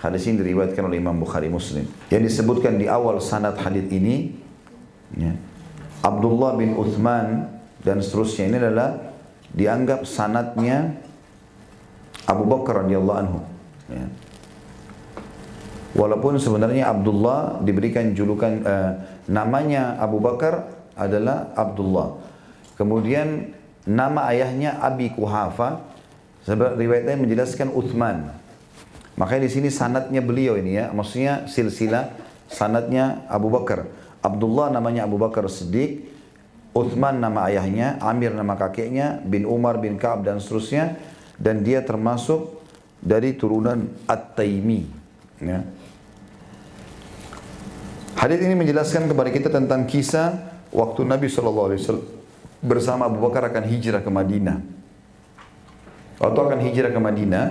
Hadis ini diriwayatkan oleh Imam Bukhari Muslim. Yang disebutkan di awal sanad hadis ini ya, Abdullah bin Uthman dan seterusnya ini adalah dianggap sanatnya Abu Bakar radhiyallahu anhu. Ya. Walaupun sebenarnya Abdullah diberikan julukan uh, namanya Abu Bakar adalah Abdullah. Kemudian nama ayahnya Abi Kuhafa. Sebab riwayatnya menjelaskan Uthman. Makanya di sini sanatnya beliau ini ya, maksudnya silsilah sanatnya Abu Bakar. Abdullah namanya Abu Bakar Siddiq, Uthman nama ayahnya, Amir nama kakeknya, bin Umar bin Ka'ab dan seterusnya. Dan dia termasuk dari turunan At-Taimi. Ya. Hadis ini menjelaskan kepada kita tentang kisah waktu Nabi SAW bersama Abu Bakar akan hijrah ke Madinah. Waktu akan hijrah ke Madinah,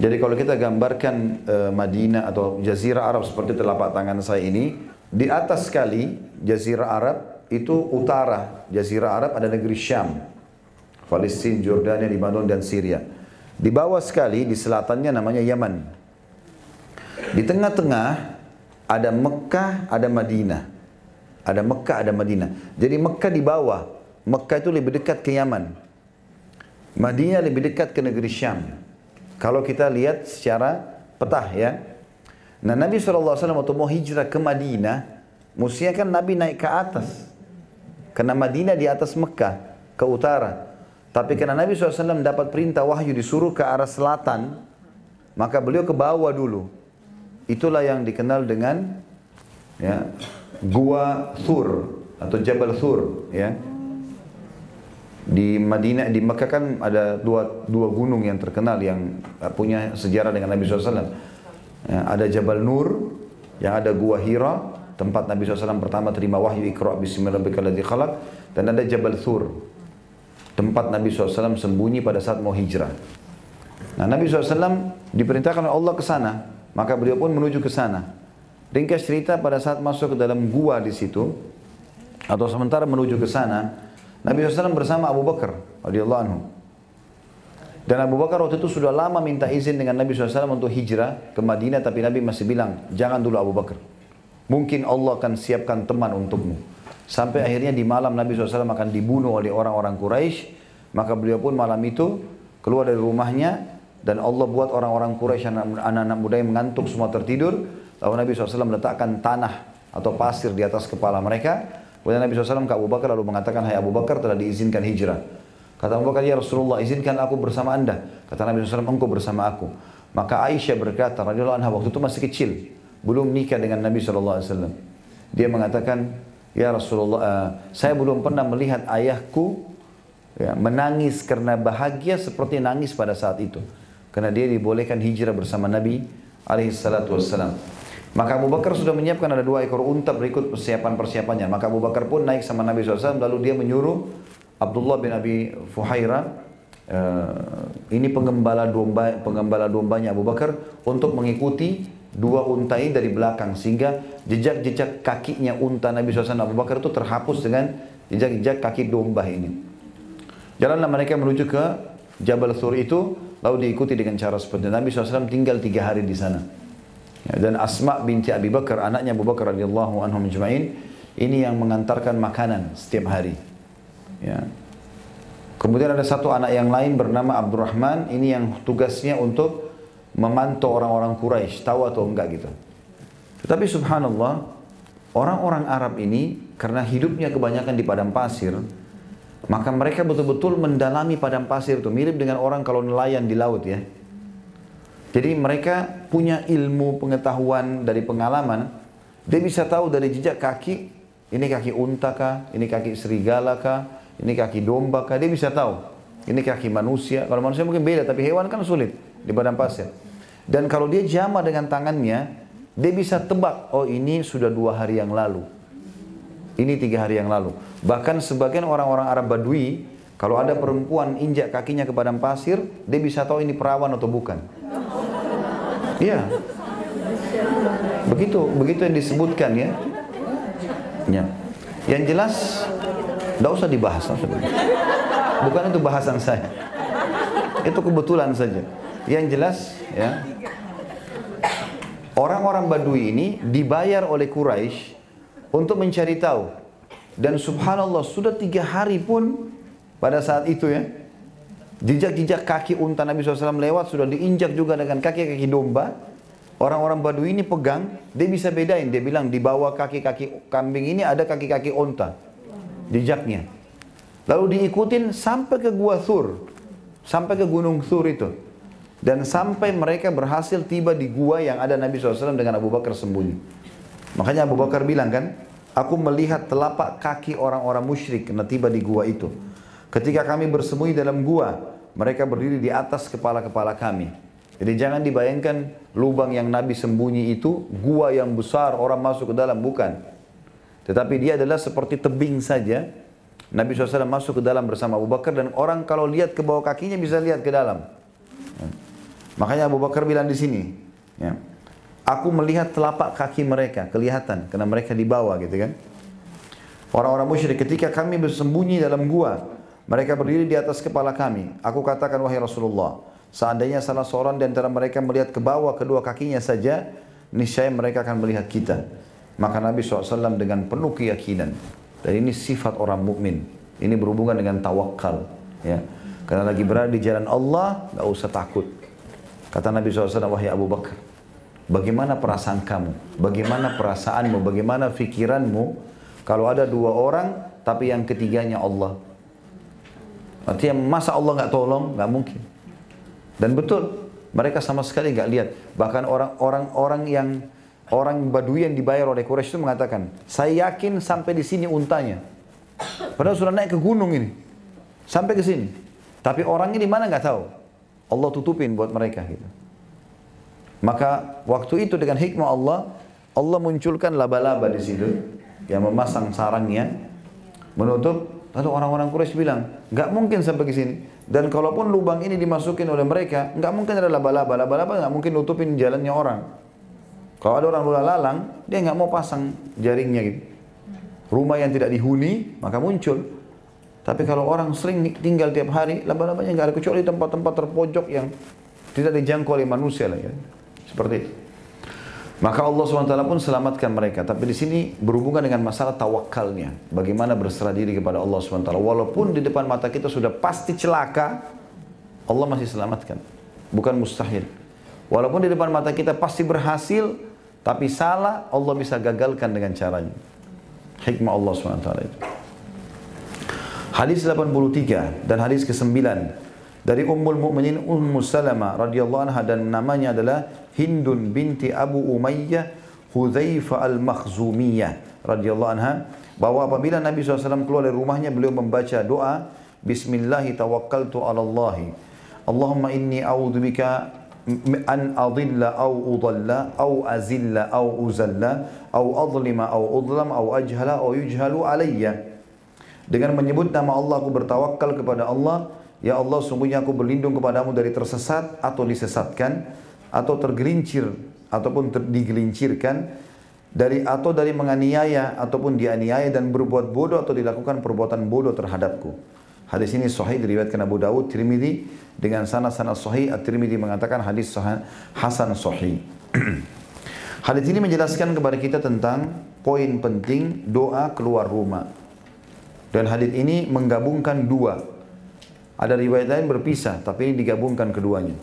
jadi kalau kita gambarkan uh, Madinah atau Jazirah Arab seperti telapak tangan saya ini, di atas sekali Jazirah Arab itu utara Jazirah Arab ada negeri Syam, Palestina, Jordania, Lebanon dan Syria. Di bawah sekali di selatannya namanya Yaman. Di tengah-tengah ada Mekah, ada Madinah. Ada Mekah, ada Madinah. Jadi Mekah di bawah. Mekah itu lebih dekat ke Yaman. Madinah lebih dekat ke negeri Syam. Kalau kita lihat secara petah ya. Nah Nabi SAW waktu mau hijrah ke Madinah, mestinya kan Nabi naik ke atas. Karena Madinah di atas Mekah, ke utara. Tapi karena Nabi SAW dapat perintah wahyu disuruh ke arah selatan, maka beliau ke bawah dulu. Itulah yang dikenal dengan ya, Gua Thur atau Jabal Thur ya. Di Madinah, di Mekah kan ada dua, dua gunung yang terkenal yang punya sejarah dengan Nabi SAW. Ya, ada Jabal Nur, yang ada Gua Hira, tempat Nabi SAW pertama terima wahyu Iqra' bismillahirrahmanirrahim khalaq dan ada Jabal Thur, tempat Nabi SAW sembunyi pada saat mau hijrah. Nah Nabi SAW diperintahkan oleh Allah ke sana. Maka beliau pun menuju ke sana. Ringkas cerita pada saat masuk ke dalam gua di situ atau sementara menuju ke sana, Nabi SAW bersama Abu Bakar radhiyallahu anhu. Dan Abu Bakar waktu itu sudah lama minta izin dengan Nabi SAW untuk hijrah ke Madinah, tapi Nabi masih bilang, jangan dulu Abu Bakar. Mungkin Allah akan siapkan teman untukmu. Sampai akhirnya di malam Nabi SAW akan dibunuh oleh orang-orang Quraisy, maka beliau pun malam itu keluar dari rumahnya dan Allah buat orang-orang Quraisy anak-anak muda yang mengantuk semua tertidur. Lalu Nabi SAW meletakkan tanah atau pasir di atas kepala mereka. Kemudian Nabi SAW ke Abu Bakar lalu mengatakan, Hai Abu Bakar telah diizinkan hijrah. Kata Abu Bakar, ya Rasulullah izinkan aku bersama anda. Kata Nabi SAW, engkau bersama aku. Maka Aisyah berkata, radhiyallahu anha waktu itu masih kecil. Belum nikah dengan Nabi SAW. Dia mengatakan, Ya Rasulullah, uh, saya belum pernah melihat ayahku ya, menangis karena bahagia seperti nangis pada saat itu. Karena dia dibolehkan hijrah bersama Nabi alaihi salatu wassalam. Maka Abu Bakar sudah menyiapkan ada dua ekor unta berikut persiapan-persiapannya. Maka Abu Bakar pun naik sama Nabi SAW lalu dia menyuruh Abdullah bin Abi Fuhaira uh, ini pengembala domba pengembala dombanya Abu Bakar untuk mengikuti dua unta ini dari belakang sehingga jejak-jejak kakinya unta Nabi SAW Abu Bakar itu terhapus dengan jejak-jejak kaki domba ini. Jalanlah mereka menuju ke Jabal Thur itu lalu diikuti dengan cara seperti Nabi SAW tinggal tiga hari di sana. Ya, dan Asma binti Abi Bakar, anaknya Abu Bakar radhiyallahu anhum ajma'in, ini yang mengantarkan makanan setiap hari. Ya. Kemudian ada satu anak yang lain bernama Abdurrahman, ini yang tugasnya untuk memantau orang-orang Quraisy, tahu atau enggak gitu. Tetapi subhanallah, orang-orang Arab ini karena hidupnya kebanyakan di padang pasir, maka mereka betul-betul mendalami padang pasir itu, mirip dengan orang kalau nelayan di laut ya. Jadi mereka punya ilmu pengetahuan dari pengalaman, dia bisa tahu dari jejak kaki, ini kaki unta kah, ini kaki serigala kah, ini kaki domba kah, dia bisa tahu. Ini kaki manusia, kalau manusia mungkin beda, tapi hewan kan sulit di badan pasir. Dan kalau dia jama dengan tangannya, dia bisa tebak, oh ini sudah dua hari yang lalu. Ini tiga hari yang lalu. Bahkan sebagian orang-orang Arab Badui, kalau ada perempuan injak kakinya ke badan pasir, dia bisa tahu ini perawan atau bukan. Iya. Begitu, begitu yang disebutkan ya. Ya. Yang jelas, tidak usah dibahas. Bukan itu bahasan saya. Itu kebetulan saja. Yang jelas, ya. Orang-orang Badui ini dibayar oleh Quraisy untuk mencari tahu. Dan subhanallah sudah tiga hari pun pada saat itu ya. Jejak-jejak kaki unta Nabi SAW lewat sudah diinjak juga dengan kaki-kaki domba. Orang-orang Badui ini pegang, dia bisa bedain. Dia bilang di bawah kaki-kaki kambing ini ada kaki-kaki unta. Jejaknya. Lalu diikutin sampai ke Gua Thur. Sampai ke Gunung Thur itu. Dan sampai mereka berhasil tiba di gua yang ada Nabi SAW dengan Abu Bakar sembunyi. Makanya Abu Bakar bilang kan, aku melihat telapak kaki orang-orang musyrik kena tiba di gua itu. Ketika kami bersembunyi dalam gua, mereka berdiri di atas kepala-kepala kami. Jadi jangan dibayangkan lubang yang Nabi sembunyi itu gua yang besar orang masuk ke dalam bukan. Tetapi dia adalah seperti tebing saja. Nabi SAW masuk ke dalam bersama Abu Bakar dan orang kalau lihat ke bawah kakinya bisa lihat ke dalam. Makanya Abu Bakar bilang di sini, ya, aku melihat telapak kaki mereka kelihatan karena mereka di bawah gitu kan. Orang-orang musyrik ketika kami bersembunyi dalam gua, mereka berdiri di atas kepala kami. Aku katakan wahai Rasulullah, seandainya salah seorang di antara mereka melihat ke bawah kedua kakinya saja, niscaya mereka akan melihat kita. Maka Nabi SAW dengan penuh keyakinan, dan ini sifat orang mukmin. Ini berhubungan dengan tawakal. Ya. Karena lagi berada di jalan Allah, nggak usah takut. Kata Nabi SAW, wahai Abu Bakar, bagaimana perasaan kamu? Bagaimana perasaanmu? Bagaimana fikiranmu? Kalau ada dua orang, tapi yang ketiganya Allah. Artinya masa Allah nggak tolong? Nggak mungkin. Dan betul, mereka sama sekali nggak lihat. Bahkan orang-orang orang yang orang Badui yang dibayar oleh Quraisy itu mengatakan, saya yakin sampai di sini untanya. Padahal sudah naik ke gunung ini, sampai ke sini. Tapi orangnya di mana nggak tahu. Allah tutupin buat mereka gitu. Maka waktu itu dengan hikmah Allah, Allah munculkan laba-laba di situ yang memasang sarangnya menutup. Lalu orang-orang Quraisy bilang, nggak mungkin sampai ke sini. Dan kalaupun lubang ini dimasukin oleh mereka, nggak mungkin ada laba-laba. Laba-laba nggak mungkin nutupin jalannya orang. Kalau ada orang lula lalang, dia nggak mau pasang jaringnya gitu. Rumah yang tidak dihuni, maka muncul. Tapi kalau orang sering tinggal tiap hari, laba-labanya nggak ada kecuali tempat-tempat terpojok yang tidak dijangkau oleh manusia lah ya. Seperti itu. Maka Allah SWT pun selamatkan mereka. Tapi di sini berhubungan dengan masalah tawakalnya. Bagaimana berserah diri kepada Allah SWT. Walaupun di depan mata kita sudah pasti celaka, Allah masih selamatkan. Bukan mustahil. Walaupun di depan mata kita pasti berhasil, tapi salah, Allah bisa gagalkan dengan caranya. Hikmah Allah SWT itu. Hadis 83 dan hadis ke-9 dari Ummul Mukminin Ummu Salamah radhiyallahu anha dan namanya adalah Hindun binti Abu Umayyah Hudzaifah al-Makhzumiyah radhiyallahu anha bahwa apabila Nabi SAW keluar dari rumahnya beliau membaca doa Bismillahi tawakkaltu ala Allah Allahumma inni a'udzubika an adilla au udalla au azilla au uzalla au adlima au udlam au ajhala au yujhalu alayya dengan menyebut nama Allah aku bertawakal kepada Allah. Ya Allah sungguhnya aku berlindung kepadamu dari tersesat atau disesatkan. Atau tergelincir ataupun ter digelincirkan. Dari atau dari menganiaya ataupun dianiaya dan berbuat bodoh atau dilakukan perbuatan bodoh terhadapku. Hadis ini sahih diriwayatkan Abu Dawud, Tirmidzi dengan sana-sana sahih. At-Tirmidzi mengatakan hadis sahih, hasan sahih. Hadis ini menjelaskan kepada kita tentang poin penting doa keluar rumah. Dan hadis ini menggabungkan dua. Ada riwayat lain berpisah, tapi ini digabungkan keduanya.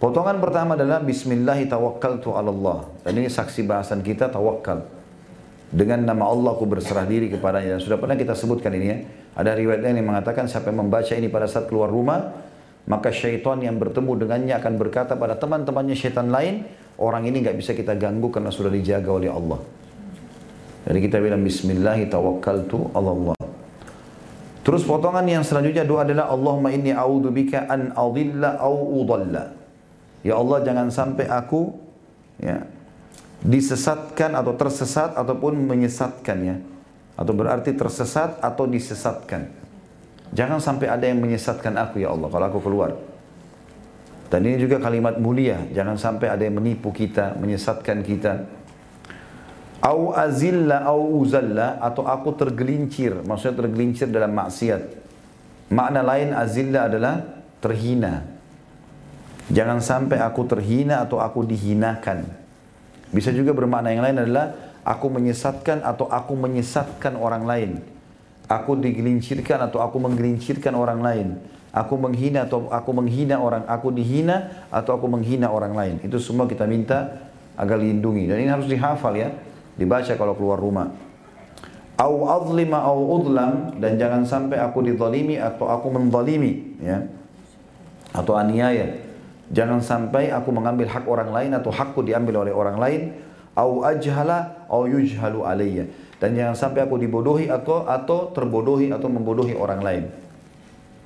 Potongan pertama adalah Bismillahi tawakkaltu ala Allah. Dan ini saksi bahasan kita tawakal. Dengan nama Allah aku berserah diri kepadanya. Dan sudah pernah kita sebutkan ini ya. Ada riwayat lain yang mengatakan siapa yang membaca ini pada saat keluar rumah, maka syaitan yang bertemu dengannya akan berkata pada teman-temannya syaitan lain, orang ini nggak bisa kita ganggu karena sudah dijaga oleh Allah. Jadi kita bilang Bismillahi tawakkaltu Allah. Terus potongan yang selanjutnya doa adalah Allahumma inni a'udzubika an adilla au udalla. Ya Allah jangan sampai aku ya disesatkan atau tersesat ataupun menyesatkan ya. Atau berarti tersesat atau disesatkan. Jangan sampai ada yang menyesatkan aku ya Allah kalau aku keluar. Dan ini juga kalimat mulia. Jangan sampai ada yang menipu kita, menyesatkan kita. Au azilla au uzalla atau aku tergelincir. Maksudnya tergelincir dalam maksiat. Makna lain azilla adalah terhina. Jangan sampai aku terhina atau aku dihinakan. Bisa juga bermakna yang lain adalah aku menyesatkan atau aku menyesatkan orang lain. Aku digelincirkan atau aku menggelincirkan orang lain aku menghina atau aku menghina orang, aku dihina atau aku menghina orang lain. Itu semua kita minta agar lindungi. Dan ini harus dihafal ya, dibaca kalau keluar rumah. Au azlima au udlam dan jangan sampai aku dizalimi atau aku menzalimi ya. Atau aniaya. Jangan sampai aku mengambil hak orang lain atau hakku diambil oleh orang lain. Au ajhala au yujhalu alayya. Dan jangan sampai aku dibodohi atau atau terbodohi atau membodohi orang lain.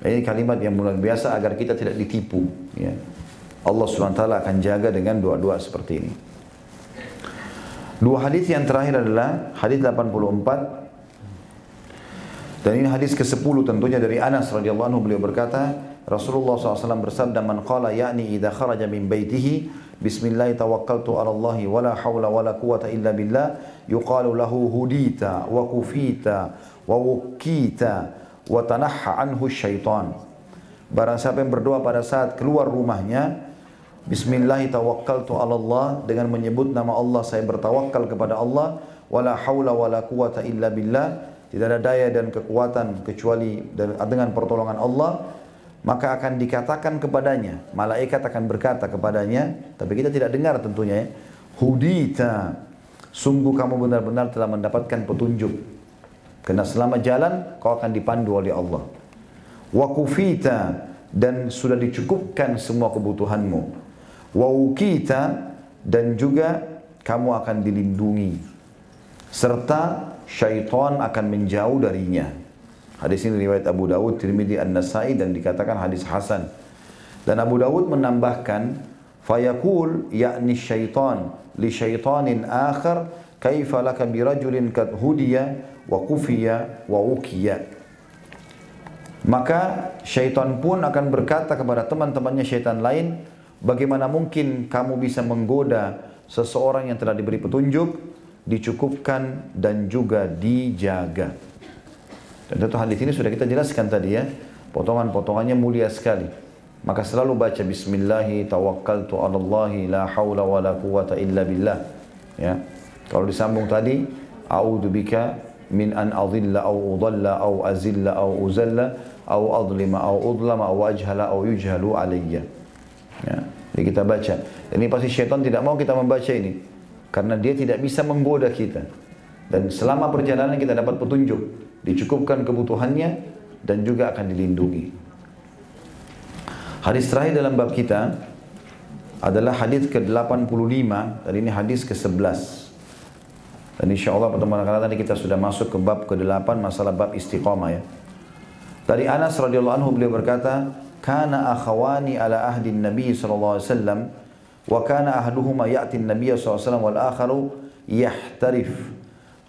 Ini kalimat yang luar biasa agar kita tidak ditipu. Ya. Allah SWT akan jaga dengan doa-doa seperti ini. Dua hadis yang terakhir adalah hadis 84 dan ini hadis ke-10 tentunya dari Anas radhiyallahu anhu beliau berkata Rasulullah SAW bersabda man qala ya'ni idza kharaja min baitihi bismillah tawakkaltu ala Allah wa la hawla wa la quwata illa billah yuqalu lahu hudita wa kufita wa wukita wa tanahha anhu syaitan. Barang siapa yang berdoa pada saat keluar rumahnya, Bismillahi tawakkaltu ala Allah dengan menyebut nama Allah saya bertawakal kepada Allah wala haula wala quwata illa billah tidak ada daya dan kekuatan kecuali dengan pertolongan Allah maka akan dikatakan kepadanya malaikat akan berkata kepadanya tapi kita tidak dengar tentunya ya hudita sungguh kamu benar-benar telah mendapatkan petunjuk karena selama jalan kau akan dipandu oleh Allah. Wa kufita dan sudah dicukupkan semua kebutuhanmu. Wa ukita dan juga kamu akan dilindungi. Serta syaitan akan menjauh darinya. Hadis ini riwayat Abu Dawud, Tirmidzi, An-Nasai dan dikatakan hadis hasan. Dan Abu Dawud menambahkan, fayakul yakni syaitan li syaitanin akhar kaifa laka birajulin kad hudiya wa kufiya wa ukiya. Maka syaitan pun akan berkata kepada teman-temannya syaitan lain, bagaimana mungkin kamu bisa menggoda seseorang yang telah diberi petunjuk, dicukupkan dan juga dijaga. Dan tentu hadis ini sudah kita jelaskan tadi ya, potongan-potongannya mulia sekali. Maka selalu baca Bismillahi tawakkaltu ala Allahi la hawla wa la quwata illa billah. Ya. Kalau disambung tadi, A'udhu bika min an adilla au udalla au azilla au uzalla au adlima au udlama au ajhala au yujhalu alayya. Ya. Jadi kita baca. Ini pasti syaitan tidak mau kita membaca ini. Karena dia tidak bisa menggoda kita. Dan selama perjalanan kita dapat petunjuk. Dicukupkan kebutuhannya dan juga akan dilindungi. Hadis terakhir dalam bab kita adalah hadis ke-85 dan ini hadis ke-11. Dan insya Allah pertemuan akan tadi kita sudah masuk ke bab ke-8 masalah bab istiqamah ya. Dari Anas radhiyallahu anhu beliau berkata, "Kana akhawani ala ahdi Nabi sallallahu alaihi wasallam wa kana ahduhuma ya'ti Nabi sallallahu alaihi wasallam wal akharu yahtarif."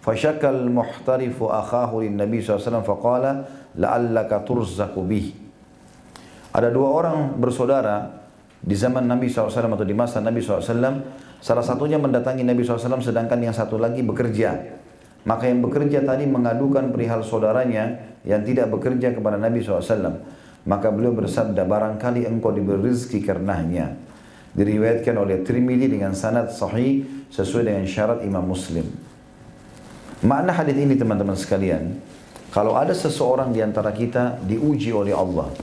Fashakal muhtarifu akhahu lin Nabi SAW faqala la'allaka turzaku bih. Ada dua orang bersaudara di zaman Nabi SAW atau di masa Nabi SAW, salah satunya mendatangi Nabi SAW sedangkan yang satu lagi bekerja. Maka yang bekerja tadi mengadukan perihal saudaranya yang tidak bekerja kepada Nabi SAW. Maka beliau bersabda, barangkali engkau diberi rezeki karenanya. Diriwayatkan oleh Trimidi dengan sanad sahih sesuai dengan syarat Imam Muslim. Makna hadis ini teman-teman sekalian, kalau ada seseorang di antara kita diuji oleh Allah,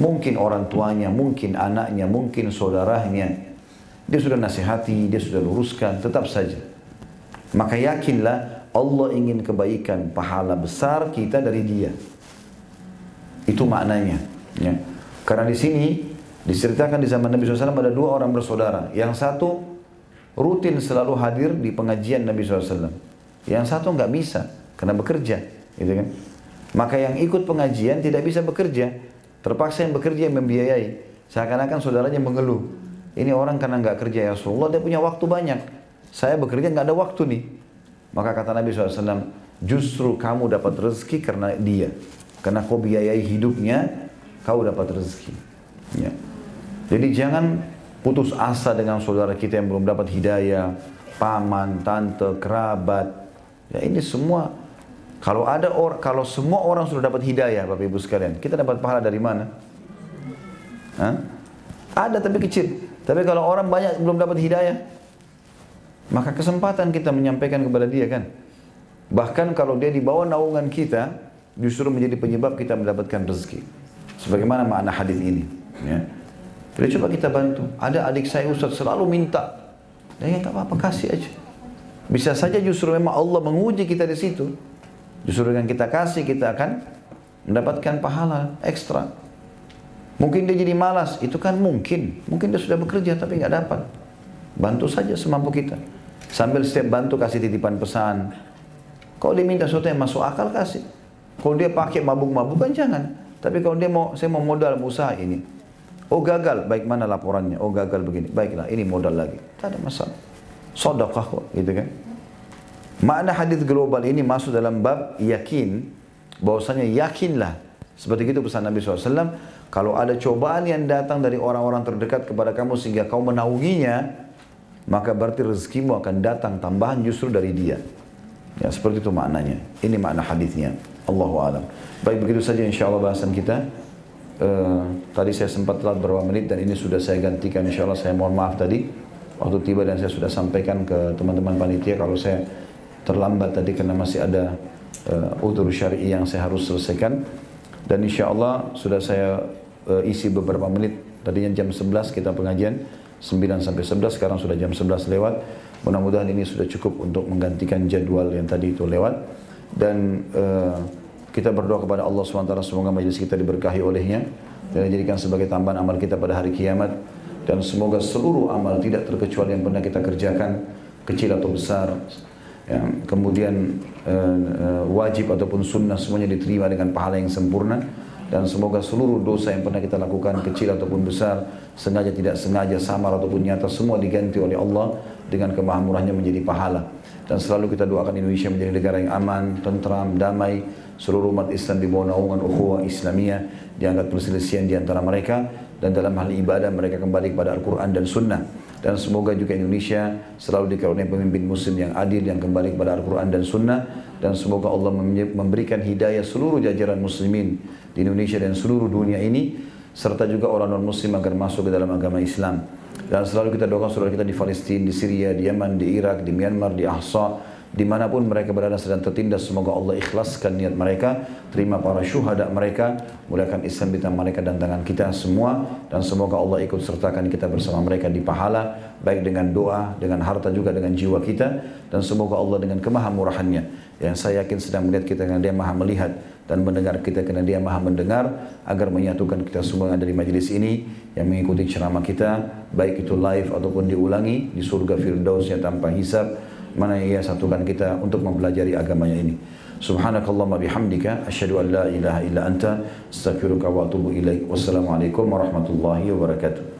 mungkin orang tuanya, mungkin anaknya, mungkin saudaranya, dia sudah nasihati, dia sudah luruskan, tetap saja. Maka yakinlah Allah ingin kebaikan, pahala besar kita dari dia. Itu maknanya. Ya. Karena di sini diceritakan di zaman Nabi SAW ada dua orang bersaudara. Yang satu rutin selalu hadir di pengajian Nabi SAW. Yang satu nggak bisa karena bekerja, gitu kan? Maka yang ikut pengajian tidak bisa bekerja, terpaksa yang bekerja yang membiayai. Seakan-akan saudaranya mengeluh. Ini orang karena nggak kerja ya Rasulullah, dia punya waktu banyak. Saya bekerja nggak ada waktu nih. Maka kata Nabi SAW, justru kamu dapat rezeki karena dia. Karena kau biayai hidupnya, kau dapat rezeki. Ya. Jadi jangan putus asa dengan saudara kita yang belum dapat hidayah, paman, tante, kerabat. Ya ini semua kalau ada orang, kalau semua orang sudah dapat hidayah, Bapak Ibu sekalian, kita dapat pahala dari mana? Hah? Ada tapi kecil. Tapi kalau orang banyak belum dapat hidayah, maka kesempatan kita menyampaikan kepada dia kan. Bahkan kalau dia di bawah naungan kita, justru menjadi penyebab kita mendapatkan rezeki. Sebagaimana makna hadis ini. Ya. Jadi coba kita bantu. Ada adik saya Ustaz selalu minta. Ya tak apa-apa kasih aja. Bisa saja justru memang Allah menguji kita di situ. Justru dengan kita kasih kita akan mendapatkan pahala ekstra. Mungkin dia jadi malas, itu kan mungkin. Mungkin dia sudah bekerja tapi nggak dapat. Bantu saja semampu kita. Sambil setiap bantu kasih titipan pesan. Kalau dia minta sesuatu yang masuk akal kasih. Kalau dia pakai mabuk-mabukan jangan. Tapi kalau dia mau, saya mau modal usaha ini. Oh gagal, baik mana laporannya? Oh gagal begini. Baiklah, ini modal lagi. Tidak ada masalah. Sodakah kok, gitu kan? Makna hadis global ini masuk dalam bab yakin. bahwasanya yakinlah. Seperti itu pesan Nabi SAW. Kalau ada cobaan yang datang dari orang-orang terdekat kepada kamu sehingga kau menaunginya, maka berarti rezekimu akan datang tambahan justru dari dia. Ya, seperti itu maknanya. Ini makna hadisnya. Allahu alam. Baik begitu saja insya Allah bahasan kita. Uh, tadi saya sempat telat beberapa menit dan ini sudah saya gantikan insya Allah saya mohon maaf tadi waktu tiba dan saya sudah sampaikan ke teman-teman panitia kalau saya terlambat tadi karena masih ada uh, utur syari yang saya harus selesaikan. Dan insya Allah sudah saya uh, isi beberapa menit. Tadinya jam 11 kita pengajian 9 sampai 11 sekarang sudah jam 11 lewat. Mudah-mudahan ini sudah cukup untuk menggantikan jadwal yang tadi itu lewat. Dan uh, kita berdoa kepada Allah SWT semoga majelis kita diberkahi olehnya dan dijadikan sebagai tambahan amal kita pada hari kiamat dan semoga seluruh amal tidak terkecuali yang pernah kita kerjakan kecil atau besar yang kemudian uh, uh, wajib ataupun sunnah semuanya diterima dengan pahala yang sempurna. Dan semoga seluruh dosa yang pernah kita lakukan kecil ataupun besar sengaja tidak sengaja samar ataupun nyata semua diganti oleh Allah dengan kemahamurahnya menjadi pahala. Dan selalu kita doakan Indonesia menjadi negara yang aman, tentram, damai, seluruh umat Islam di bawah naungan ukhuwah Islamiyah, diangkat perselisihan di antara mereka dan dalam hal ibadah mereka kembali kepada Al-Quran dan Sunnah. Dan semoga juga Indonesia selalu dikaruniai pemimpin muslim yang adil yang kembali kepada Al-Quran dan Sunnah. Dan semoga Allah memberikan hidayah seluruh jajaran muslimin di Indonesia dan seluruh dunia ini. Serta juga orang non-muslim agar masuk ke dalam agama Islam. Dan selalu kita doakan saudara kita di Palestina, di Syria, di Yaman, di Irak, di Myanmar, di Ahsa, di mana pun mereka berada sedang tertindas, semoga Allah ikhlaskan niat mereka, terima para syuhada mereka, muliakan Islam di tangan mereka dan tangan kita semua, dan semoga Allah ikut sertakan kita bersama mereka di pahala, baik dengan doa, dengan harta juga dengan jiwa kita, dan semoga Allah dengan kemahamurahannya, yang saya yakin sedang melihat kita karena dia maha melihat, dan mendengar kita karena dia maha mendengar agar menyatukan kita semua yang ada di majelis ini yang mengikuti ceramah kita baik itu live ataupun diulangi di surga firdausnya tanpa hisab mana ia satukan kita untuk mempelajari agamanya ini. Subhanakallahumma bihamdika asyhadu an la ilaha illa anta astaghfiruka wa atubu ilaik. Wassalamualaikum warahmatullahi wabarakatuh